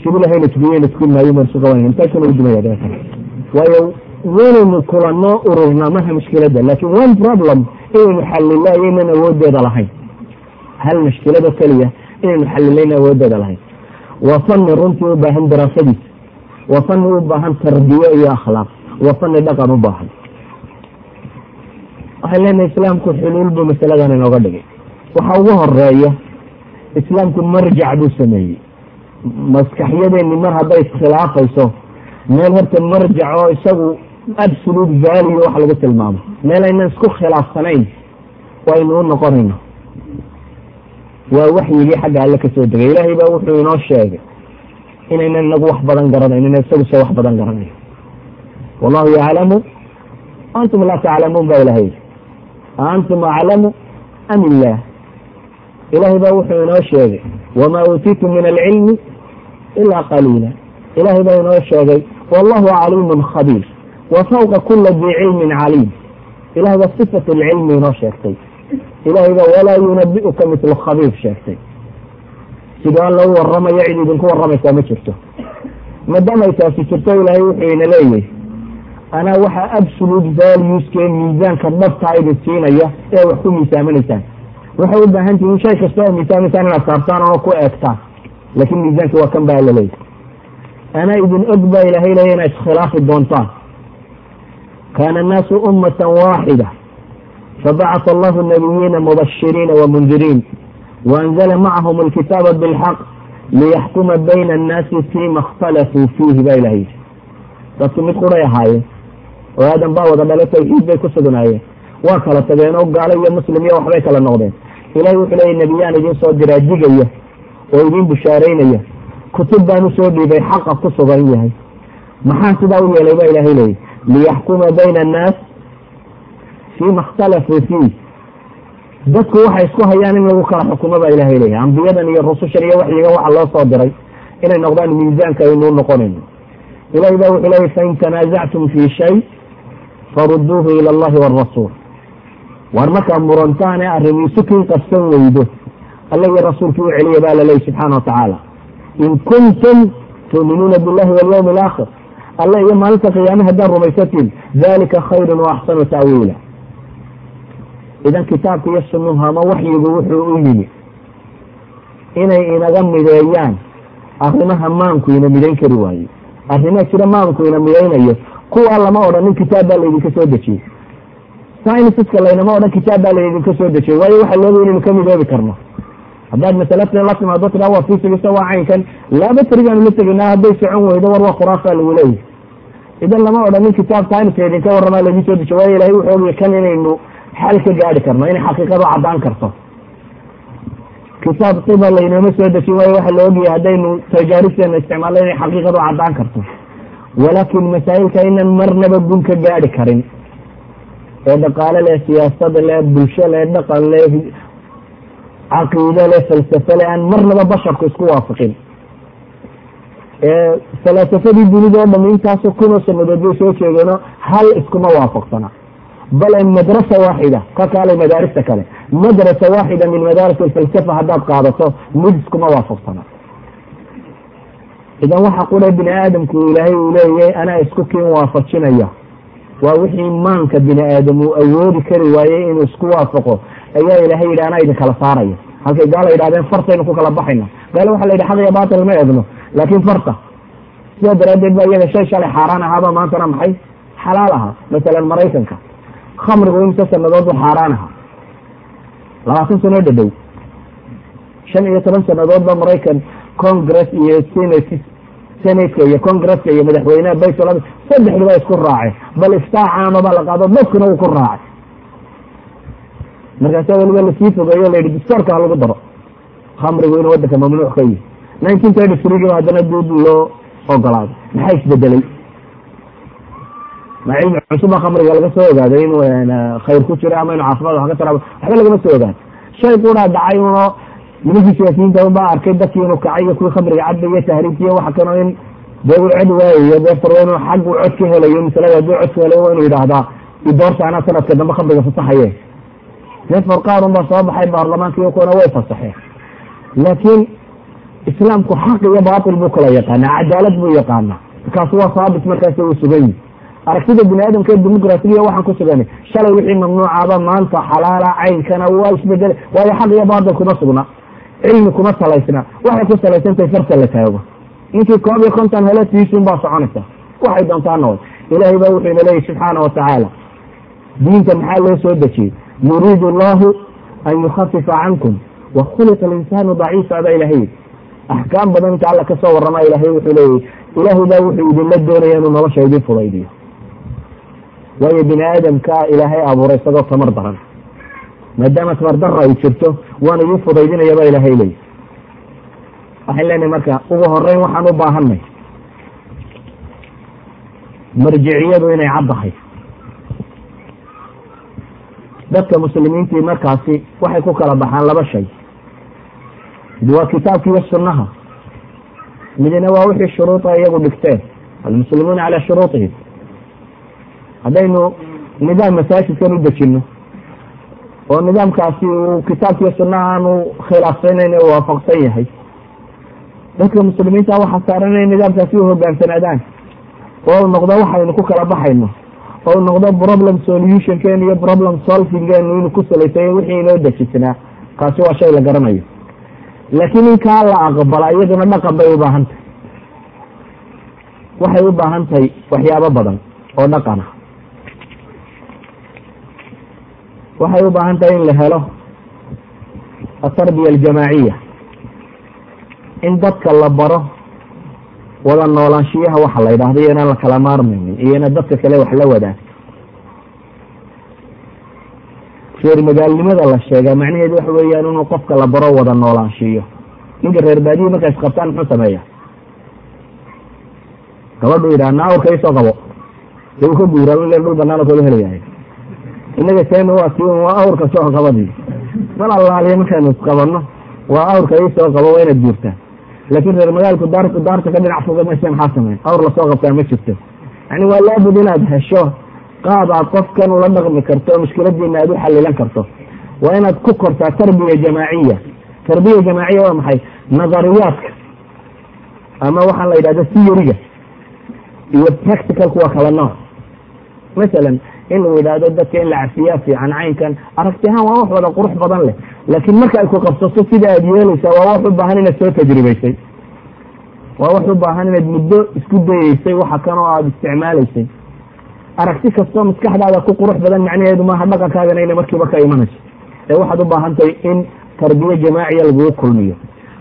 Maayo maan isu qabanayna intaasuna u dumaya dabeetana waayo waynaynu kulanno ururna maha mushkiladda laakin one problem inaynu xalila iyo inaan awoodeeda lahayn hal mushkilado keliya inaynu xalilayna awoodeeda lahayn waa fani runtii u baahan daraasadiisa waa fani u baahan tarbiye iyo akhlaaq waa fani dhaqan u baahan waxaan leenahay islaamku xuluul buu masaladan inooga dhigay waxa ugu horreeya islaamku marjac buu sameeyey maskaxyadeeni mar hadday iskhilaafayso meel horta marjac oo isagu absolute value wax lagu tilmaamo meel aynan isku khilaafsanayn waynu u noqonayno. Waa waxyigii xagga alle ka soo degay. Ilaahay baa wuxuu inoo sheegay inaynan inagu wax badan garanayn isagu se wax badan garanayo wallahu yaclamu antum laa taclamuun ba ilahay antum aclamu am illah ilahay baa wuxuu inoo sheegay wamaa uutiitum min alcilmi ilaa qaliila. Ilahay baa inoo sheegay wallahu caliimun khabiir wa fawqa kula dii cilmin caliim ilahay baa sifat lcilmi inoo sheegtay. Ilahay baa walaa yunabi'uka mitlu khabiir sheegtay. Sidoo alla waramayo cid idinku waramaysaa ma jirto. Maadaamay taasi jirto ilaahay wuxuu ina leeyahy anaa waxaa absolute valueskee miisaanka dhabtaa idin siinaya ee wax ku miisaamanaysaan. Waxay u baahan tihiin shay kasta oo miisaamaysaan inaad saartaan oo ku eegtaan. Laakiin miisaanka waa kan baa laleeyahy anaa idin og baa ilaahay leeya inaad iskhilaafi doontaan kaana annaasu ummatan waaxida fabacata allahu nabiyiina mubashiriina wamundiriin waanzala macahum alkitaaba bilxaq liyaxkuma bayna annaasi fiima اkhtalafuu fiihi baa ilahay yidhi dadku mid quray ahaayeen oo aadan baa wada dhalay tawxiid bay ku sugnaayeen waa kala tageen oo gaalo iyo muslim iyo waxbay kala noqdeen ilahay wuxuu leeyay nebiyaan idin soo diraa digaya oo idin bushaaraynaya kutub baan u soo dhiibay xaqa ku sugan yahay maxaa sidaa u yeelay baa ilahay leeyay liyaxkuma bayna annaas fiima اkhtalafuu fiih dadku waxay isku hayaan in lagu kala xukumo baa ilahay leeyahy ambiyadan iyo rusushan iyo waxyiga waxa loo soo diray inay noqdaan miisaanka aynuu noqonayno ilahay baa wuxuu leeyay fain tanaasactum fi shay faruduuhu ila allahi wاrasuul waar markaa murantaane arrimiisu kin qabsan weydo alla iyo rasuulkii u celiya baa laleeyay subxaana watacaala in kuntum tuuminuuna billahi walyawmi alaakhir alla iyo maalinta qiyaame haddaan rumaysatiin dalika khayru waaxsanu ta'wiila. Idan kitaabka iyo sunuhu ama waxyigu wuxuu u yimi inay inaga mideeyaan arrimaha maanku ina midayn kari waayo arrimaa jira maanku ina midaynayo kuwaa lama odhanin kitaab baa laydinka soo dejiyey. Syniska laynama odhan kitaab baa laydinka soo dejiyey. Waayo waxa looga inaynu ka midoobi karno haddaad masalata la timaado waa fisigisa waa caynkan. Laaba tarigaanu la tegaynaa hadday socon weydo war waa khuraafa lagu leeyahy idan lama odhanin kitaab syniska idinka warramaa laydin soo dejiyo waayo ilahay wuxuu ogaya kan inaynu xal ka gaari karno inay xaqiiqadu caddaan karto. Kitaab tiba laynoma soo dejin waayo waxa la ogyahay haddaynu tajaaribteena isticmaalno inay xaqiiqadu caddaan karto. Walaakin masaa'ilka inan marnaba gun ka gaari karin. Ee dhaqaale leh siyaasad leh bulsho leh dhaqan leh caqiide leh falsafe leh aan marnaba basharku isku waafaqin falaasafadii dunida oo dham intaasoo kunoo sanadood bay soo jeegeeno hal iskuma waafaqsana bale madrasa waaxida ka kaalay madaarista kale madrasa waaxida min madaaris alfalsafa haddaad qaadato mudis kuma waafaqsana idan waxa qura bini aadamku ilaahay uu leeyahay anaa isku kiin waafajinaya waa wixii maanka bini aadam uu awoodi kari waayey inuu isku waafaqo ayaa ilaahay yidhi anaa idin kala saaraya halkay gaala yidhahdeen fartaynu ku kala baxayna gaale waxa la yidhi xaq iyo baatil ma eegno. Laakiin farta sidaa daraaddeed ba iyaga shay shalay xaaraan ahaaba maantana maxay? Xalaal ahaa. Masalan maraykanka khamrigu imse sanadood bu xaaraan ahaa. labaatan sanoo dhadhow shan iyo toban sanadood ba maraykan congress iyo senat senatka iyo congresska iyo madaxweyneha baytl saddexduba isku raaceen bal iftaa caamaba la qaado dadkuna uu ku raacay markaasa weliba la sii fogeeyo la yidhi distoorka ha lagu daro. Khamrigu inuu waddanka mamnuuc ka yihi nineteen thirty three haddana duud loo ogolaaday maxaa isbedelay? Ma cilmi cusuba khamriga laga soo ogaaday inuu khayr ku jiro ama inu caafimaad wax ka taraabo. Waxba lagama soo ogaado. Shay quraa dhacay uno nimankii siyaasiyiinta unbaa arkay dadkii inuu kacay iyo kuwii khamriga cabaya tahriibtiyo waxa kano in dee cod waayayo deefar waa inuu xag cod ka helayo masalada hadduu cod ka helayo waa inuu yidhaahdaa idoorta anaa sanadka dambe khamriga fasaxaye deefar qaar un baa soo baxay baarlamaanka iyo kuwana way fasaxeen. Laakiin islaamku xaq iyo baatil buu kala yaqaanaa cadaalad buu yaqaanaa. Markaasu waa saabit markaas uu sugan yihi aragtida bini aadamka ee dimuqrasiga waxaan ku sugan shalay wixii mamnuucaba maanta xalaala caynkana waa isbeddel waayo xaq iyo baatil kuma sugna cilmi kuma salaysna waxay ku salaysantahay farta la taago. Ninkii koob iyo konton hele tiisun baa soconaysa waxay doontaa nood ilaahay baa wuxuu ina leeyahy subxaana watacaala diinta maxaa loo soo dejiyey yuriidu allahu an yukhafifa cankum wa khuliqa alinsaanu daciifa baa ilahay axkaam badan inta alla ka soo warama ilahay wuxuu leeyahy ilaahay baa wuxuu idinla doonaya inuu nolosha idin fudaydiyo waayo bini aadamka ilaahay abuuray isagoo tamar daran maadaama tamar dara ay jirto waana idin fudaydinaya baa ilahay leeyahy waxaan leenahay marka ugu horeyn waxaan u baahanay marjiciyadu inay caddahay dadka muslimiintii markaasi waxay ku kala baxaan laba shay. Mid waa kitaabka iyo sunnaha. Midna waa wixii shuruuda iyagu dhigteen. Almuslimuuna calaa shuruutihim. Haddaynu nidaam masaajidkan u dejino oo nidaamkaasi uu kitaabkiiyo sunnaha aanu khilaafsanayn u waafaqsan yahay. Dadka muslimiinta waxaa saaran inay nidaamkaasi u hogaansanaadaan oo noqdo waxaynu ku kala baxayno oo u noqdo problem solutionkeenu iyo problem solvingkeenu inuu ku salaysay wixii inoo dejisnaa. Kaasi waa shay la garanayo. Laakiin inkaa la aqbala iyaduna dhaqan bay u baahan tahay waxay u baahan tahay waxyaabo badan oo dhaqan ah. Waxay u baahan tahay in la helo atarbiya aljamaaciya in dadka la baro wada noolaanshiyaha waxa la yidhahdo iyo inaan la kala maarmaynin iyo ina dadka kale wax la wadaag reer magaalnimada la sheegaa macnaheedu waxa weeyaan inuu qofka la baro wada noolaanshiyo ninka reer baadiyi markay isqabtaan muxuu sameeya gabadhu yidhaha naawrka isoo qabo. De uu ka guuraa in dhul banaan oo kala helayahay inaga seena waa si waa awrka soo qabadii. Mal allaaliya markaanu isqabano waa awrka isoo qabo waa inaad guurtaa laakin reer magaalku daar daarta ka dhinac foga mayse maxaa sameyn awr la soo qabtaa ma jirto yani waa laabud inaad hesho qaab aad qofkan ula dhaqmi karto mushkiladiina aad u xalilan karto waa inaad ku kortaa tarbiya jamaaciya tarbiya jamaaciya waa maxay nadariyaadka ama waxaa la yidhahda theoryga iyo practicalku waa kala nooc masalan in lagu yidhaahdo dadka in la cafiyaa fiican caynkan aragti ahaan waa wax wada qurux badan leh. Laakiin marka ay ku qabsato sida aad yeelaysaa waa wax u baahan inaad soo tajribaysay. Waa wax u baahan inaad muddo isku dayeysay waxa kan oo aada isticmaalaysay. Aragti kastoo maskaxdaada ku qurux badan macnaheedu maaha dhaqankaagana ina markiiba ka imanayso. Ee waxaad u baahan tahay in tarbiye jamaaciya lagugu kulmiyo.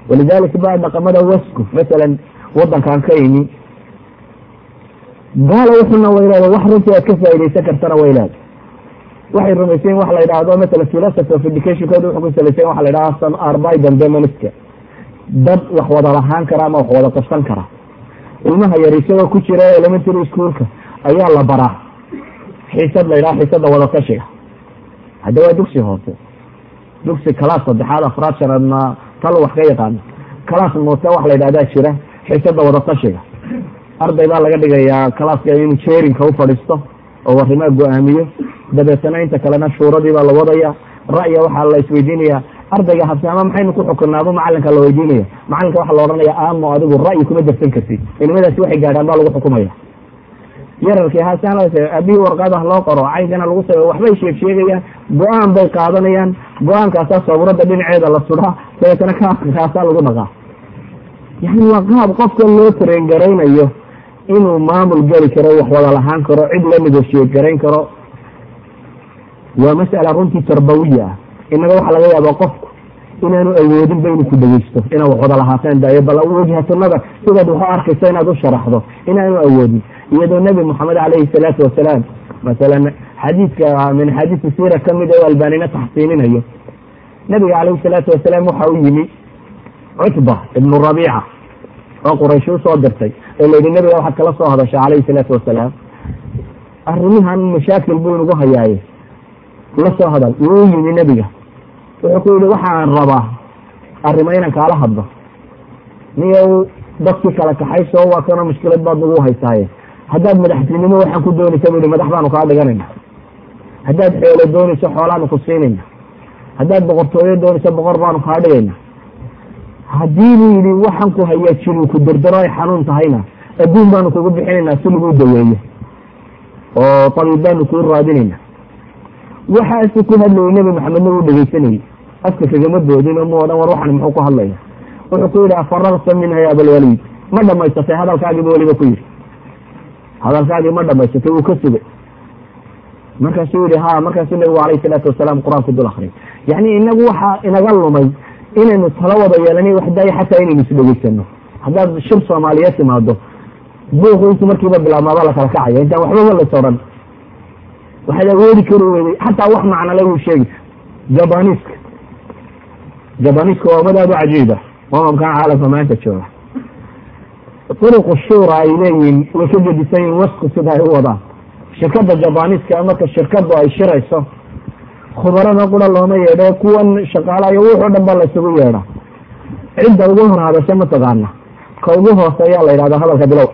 Walidalika ba dhaqamada wasku masalan wadankan ka imi gaala wuxuna waylaada wax runtii aad ka faaidaysan kartana waylaada waxay rumaysayin waxa la yidhaahdo masalan philosophy of education kooda wuxuu ku salaysayin waxa la yidhahda some arbiden demoniska dad wax wada lahaan kara ama wax wada qabsan kara. Ilmaha yar isagoo ku jira elementary schoolka ayaa la baraa. Xiisad la yidhaha xiisada wadatashiga hadda waa dugsi hoose. Dugsi kalaas saddexaad afraad shanaadna tal wax ka yaqaano kalaas moose wax la yidhahdaa jira xiisada wadatashiga arday baa laga dhigayaa kalaaska inuu jeerinka u oo arrimaa go'aamiyo. Dabeetana inta kalena shuuradii baa la wadaya. Ra'ya waxaa la isweydiinaya ardayga habsaama maxaynu ku xukunaaba macalinka la weydiinaya macalinka waxaa la odhanaya aamo adigu ra'yi kuma darsan kartid ilmadaasi waxay gaadhaan baa lagu xukumaya. Yararkii hasan aabihii warqadah loo qoro caynkana lagu sa waxbay sheeg sheegayaan go'aan bay qaadanayaan. Go'aankaasaa sawirada dhinaceeda la sudaa dabeetana kaasaa lagu dhaqaa yani waa qaab qofka loo tareen garaynayo inuu maamul geli karo wax wada lahaan karo cid la negoshiyet garayn karo. Waa mas'ala runtii tarbawiya. Ah inaga waxaa laga yaabaa qofku inaanu awoodin ba inuu ku dhegeysto inaad wax wada lahaateen dayo bal wajhatunada sidaad wax u arkayso inaad u sharaxdo inaanu awoodin. Iyadoo nebi moxamed calayhi salaatu wasalaam masalan xadiidka min xadiisi siira ka mid oo albanina taxsiininayo. Nabiga calayhi salaatu wasalaam waxa u yimi cutba ibnu rabiica oo quraysh u soo dirtay. Oo layidhi nabiga waxaad kala soo hadasha calayhi salaatu wasalaam. Arrimahan mashaakil buu inagu hayaaye la soo hadal wuu yimi nebiga. Wuxuu ku yihi waxaan rabaa arrimo inaan kaala hadlo. Niyow dadkii kala kaxayso waa kana mushkilad baad nagu haysaaye haddaad madaxtinimo waxaan ku doonaysa bu yihi madax baanu kaa dhiganayna haddaad xoolo doonayso xoolaanu ku siinayna haddaad boqortooyo doonayso boqor baanu kaa dhigayna haddii buu yidhi waxaan ku hayaa jiru ku dardaro ay xanuun tahayna adduun baanu kugu bixinaynaa si lagu daweeyo. Oo tabiib baanu kuu raadinayna. Waxaasu ku hadlayay nebi maxamedna wuu dhegeysanayay afka kagama doodin oo ma odhan war waxan muxuu ku hadlaya wuxuu ku yidhi afararta minha ya abalwaliid ma dhamaysatay hadalkaagiiba weliba ku yidhi. Hadalkaagii ma dhamaysatay wuu ka sugay. Markaasuu yihi ha markaasuu nabigu alayh salaatu wasalaam qur'aanku dul akriyay yacni inagu waxaa inaga lumay inaynu tala wada yeelana waxdaayo xataa inaynu isdhegeysano haddaad shir soomaaliyeed timaado buuqu intu markiiba bilaabmaaba la kala kacaya intaan waxbaba lays odhan waxaad awoodi kari weyday xataa wax macnale wuu sheegi jabaniiska jabaniiska waa ummad aada u cajiiba mamamkan caalamka maanta jooga. Turuqu shuura ay leeyihiin way ka gedisan yihiin wasku sida ay u wadaan. Shirkadda jabaniiska marka shirkadu ay shirayso khubarada qura looma yeedho kuwan shaqaalayo wuxuu dhan ba laysugu yeedha. Cidda ugu hor hadasha mataqaana ka ugu hooseeyaa la yidhahda hadalka bilow.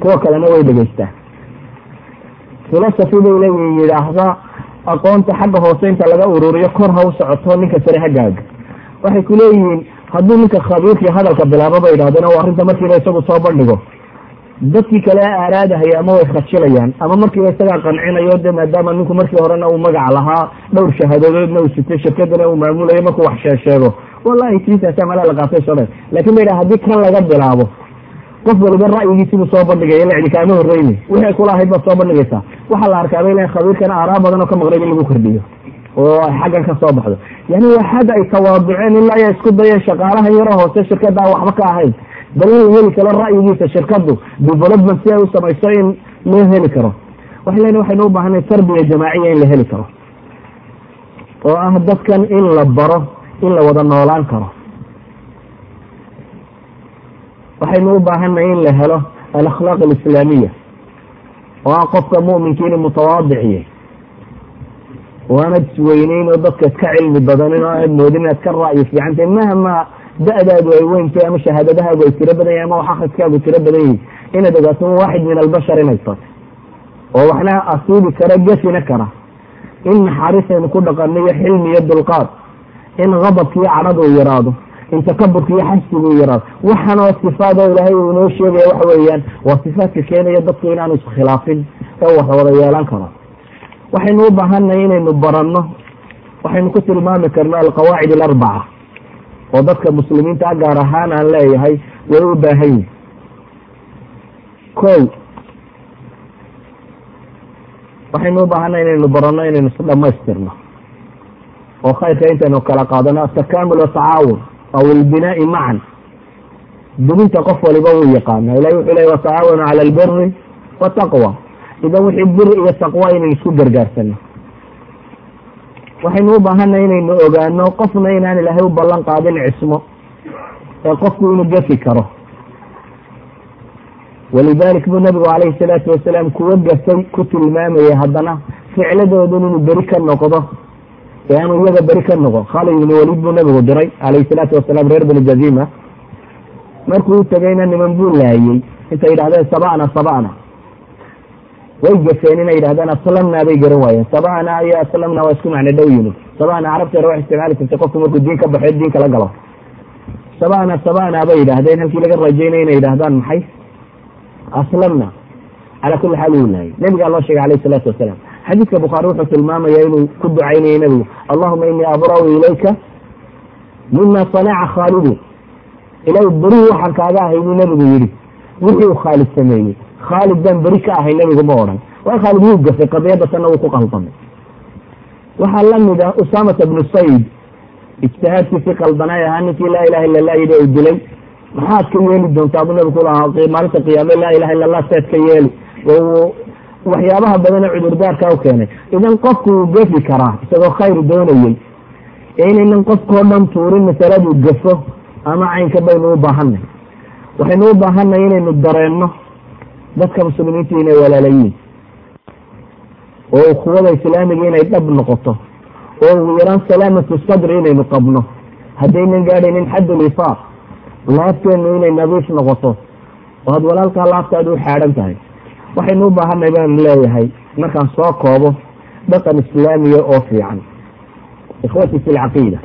Kuwa kalena way dhegeystaan. Philosophy bay leeyihiin yidhaahda aqoonta xagga hoose inta laga ururiyo kor ha u socoto ninka sare hagaaga waxay ku leeyihiin hadduu ninka khabiirkii hadalka bilaabo ba yidhahdeen o arrinta markiiba isagu soo bandhigo dadkii kale aaraadahaya ama way khajilayaan ama markiiba isagaa qancinayo de maadaama ninku markii horena uu magac lahaa dhowr shahaadodoodna uu sitay shirkadana uu maamulayo markuu wax sheesheego. Wallahi tiisaasa malaa la qaatay sodhan laakiin ba yidhaha haddii kan laga bilaabo qof waliba ra'yigiisibuu soo bandhigaya la cidi kaama horreyni wixii kula ahayd baad soo bandhigaysaa. Waxaa la arkaa bay leeyiin khabiirkana aaraa badan oo ka maqnayb in lagu kordhiyo. Oo ay xaggan ka soo baxdo. Yani waa xad ay tawaaduceen ilaa ay isku dayeen shaqaalaha yaro hoose shirkada waxba ka ahayn bal in la heli karo ra'yigiisa shirkadu development si ay u samayso in loo heli karo. Waxay leeyiin waxaynu u tarbiya jamaaciya in la heli karo. Oo ah dadkan in la baro in la wada noolaan karo. Waxaynu u baahanay in la helo alakhlaaq alislaamiya. Oo ah qofka mu'minkiina mutawaadiciye oo aanad isweyneyn oo dadka iska cilmi badanin oo aad moodin inaad ka ra'yi fiicantay mahma da-daadu ay weyntay ama shahaadadahaagu ay tiro badan yahin ama wax akriskaagu tiro badan yihiin inaad ogaato waaxid min albashar inay tahay. Oo waxna asiibi kara gefina kara. In naxariisaynu ku dhaqano iyo xilmi iyo dulqaad in qadabka iyo cadhada uu yaraado in takaburka iyo xasbiga uu yaraado. Waxan oo sifaado ilaahay uu inoo sheegaya waxa weeyaan waa sifaadka keenaya dadku inaanu iskhilaafin ee wada yeelan karo. Waxaynu u baahanay inaynu baranno waxaynu ku tilmaami karno alqawaacid alarbaca oo dadka muslimiinta gaar ahaan aan leeyahay way u baahan yihiin ko waxaynu u baahanay inaynu baranno inaynu is dhamaystirno oo khayrka intaynu kala qaadano atakamul watacaawun aw ilbinaai macan duminta qof waliba wuu yaqaana ilahi wuxuu ley watacaawanu cala albiri wataqwa idan wixii bir iyo taqwa inaynu isku gargaarsano waxaynu u baahanay inaynu ogaano qofna inaan ilaahay u ballan qaadin cismo ee qofku inuu gafi karo. Walidalik buu nabigu calayhi salaatu wasalaam kuwa gafay ku tilmaamayay haddana ficladoodan inuu beri ka noqdo ee aanu iyaga beri ka noqo. Khaalid ibnu waliid buu nabigu diray calayhi salaatu wasalaam reer bani jazima. Markuu u tegayna niman buu laayey intay yidhahdeen saba'na saba'na way gafeen inay yidhahdaan aslamnaa bay garan waayeen. Sabana iyo aslamna waa isku macno dhow yimid. Sabana carabteena wax isticmaali jirtay qofku markuu diin ka baxo diin kala galo. Sabana sabana bay yidhahdeen halkii laga rajaynay inay yidhahdaan maxay? Aslamna calaa kulli xaal wuu laayay nabigaa loo sheegay alayh isalaatu wasalaam. Xadiidka bukhaari wuxuu tilmaamaya inuu ku ducaynayay nebigu. Allahuma inii abra'u ilayka mima sanaca khaalidin ilahay berihii waxaan kaaga ahay buu nebigu yidhi wixii uu khaalid sameeyey. Khaalid baan beri ka ahay nebigu ma odhan. Waa khaalid wuu gafay qadiyadda tanna wuu ku qaldamay waxaa la mid ah usaamata bnu sayd. Ijtihaadkiisii qaldanay ahaa ninkii laa ilaha illa lah yidhi u dilay. Maxaad ka yeeli doontaa buu nebigu kulahaa maalinta qiyaame laa ilaha illa allah seed ka yeeli. Waxyaabaha badane cudurdaarka u keenay. Idan qofku wuu gafi karaa isagoo khayr doonayey inaynan qofkao dhan tuurin masaladuu gafo ama caynka baynu u baahanay waxaynu u baahanay inaynu dareenno dadka muslimiinta inay walaalayiin. Oo ukuwada islaamiga inay dhab noqoto. Oo ugu yaraan salaamatu sadri inaynu qabno. Haddaynan gaadhaynin xaddul ifaaq laabteenu inay nadiif noqoto. Oo had walaalkaa laabtaada u xaadhan tahay. Waxaynu u baahanay baanu leeyahay markaan soo koobo dhaqan islaamiya oo fiican. Ikhwati fi lcaqiida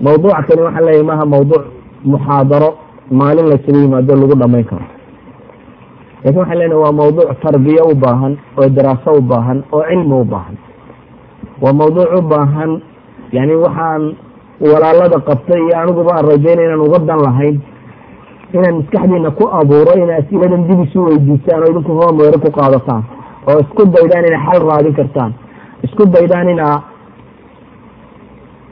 mawduuca kani waxaan leeyahay maaha mawduuc muxaadaro maalin laysugu yimaado lagu dhamayn karo. Lakin waxaan leenahay waa mawduuc tarbiye u baahan oo daraaso u baahan oo cilmi u baahan. Waa mawduuc u baahan yani waxaan walaalada qabtay iyo aniguba aan rajaynay inaan uga dan lahayn inaan maskaxdiina ku abuuro ina asiladan dib isu weydiisaan oo idinku hoomweero ku qaadataan oo isku daydaan inay xal raadin kartaan isku daydaan inaa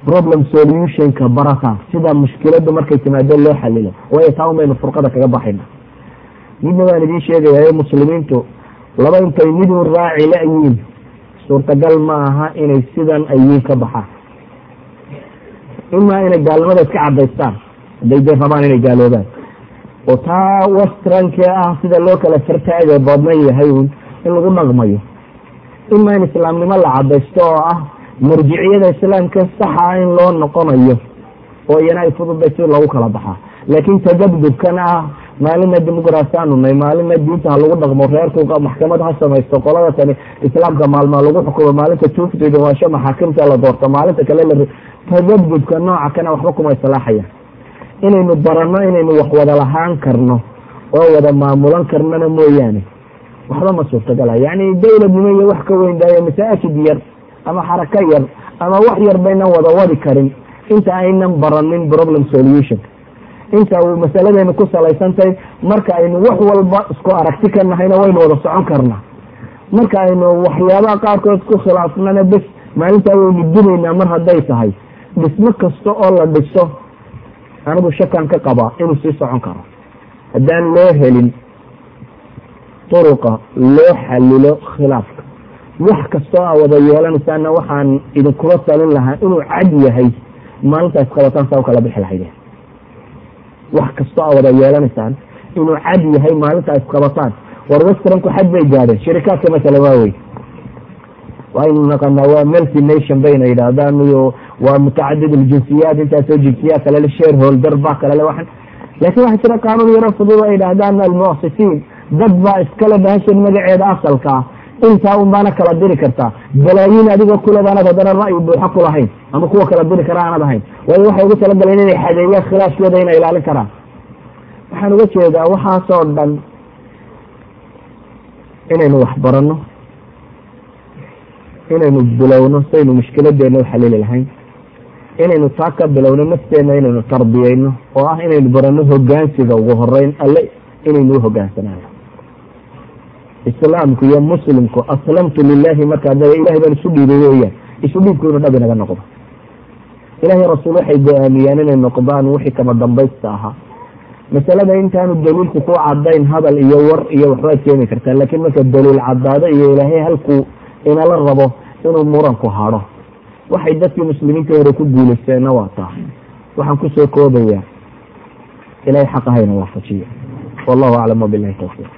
problem solutionka barataan sida mushkiladu markay timaado loo xalilo waayo taa un baynu furqada kaga baxayna. Midna waan idiin sheegayaa muslimiintu laba intay midun raaci la-yiin suurtagal ma aha inay sidan ayiin ka baxaan imaa inay gaalnimada iska cadaystaan hadday dee rabaan inay gaaloobaan. Oo taa westranke ah sida loo kala fartaaga badnan yahay in lagu dhaqmayo imaa in islaamnimo la cadaysto oo ah marjiciyada islaamka saxa in loo noqonayo oo iyana ay fududay si lagu kala baxaa laakiin tadabdubkan ah maalina dimuqraasiaanu nay maalina diinta ha lagu dhaqmo reerku maxkamad ha samaysto qolada tani islaamka maalmaa lagu xukumo maalinta tuufta dhawaasho maxaakimta la doorto maalinta kale la tadabdubka nooca kana waxba kuma islaaxayaan inaynu baranno inaynu wax wada lahaan karno oo wada maamulan karnona mooyaane. Waxba ma suurtagala yani dawladnimo iyo wax ka weyn daayo masaajid yar ama xarako yar ama wax yar baynan wada wadi karin. Inta aynan baranin problem solution. Inta uu masaladeenu ku salaysantahay marka aynu wax walba isku aragti ka nahayna waynu wada socon karnaa. Marka aynu waxyaabaha qaarkood ku khilaafnana bes maalintaa waynu dibaynaa mar hadday tahay. Dhismo kasta oo la dhiso anigu shakan ka qabaa inuu sii socon karo. Haddaan loo helin turuqa loo xalilo khilaafka wax kastoo a wada yeelanaysaana waxaan idinkula talin lahaa inuu cad yahay maalinta isqabataan saa u kala bixi lahaydeen wax kastoo a wada yeelanaysaan inuu cad yahay maalinta isqabataan war westranku xad bay gaadheen shirikaadka masala waa wey waynu naqanaa waa multi nation bayna yidhaahdaan iyo waa mutacadid ljinsiyaat intaasoo jinsiyaad kalele shareholder baa kalele waxan. Laakiin waxaa jira qaanuun yaro fudud ay idhaahdaan almuasisiin dad baa iskale bahashan magaceeda asalka intaa un baana kala diri kartaa balaayiin adigoo kulebaanad haddana ra'yi buuxo ku lahayn ama kuwa kala diri kara aanad ahayn waayo waxay ugu talagaleen inay xadeeyaan khilaafkooda inay ilaalin karaan waxaan uga jeedaa waxaasoo dhan inaynu wax baranno inaynu bilowno saynu mushkiladeena u xalili lahayn inaynu taa ka bilowno nafteena inaynu tarbiyeyno oo ah inaynu baranno hogaansiga ugu horeyn alle inaynu u hogaansanaano islaamku iyo muslimku aslamtu lilahi markaa da ilahay baan isu dhiibay weeyaan. Isu dhiibku inuu dhab inaga noqdo. Ilahay rasuul waxay go'aamiyaan inay noqdaan wixii kama dambaysta ahaa. Masalada intaanu daliilku ku cadayn hadal iyo war iyo waxbaad keeni kartaa laakiin marka daliil cadaado iyo ilaahay halkuu inala rabo inuu muranku hado waxay dadkii muslimiinta hore ku guuleysteenna waa taa. Waxaan ku soo koobayaa. Ilahay xaq ahayna waafajiyo wallahu aclam wabilahi tawfiiq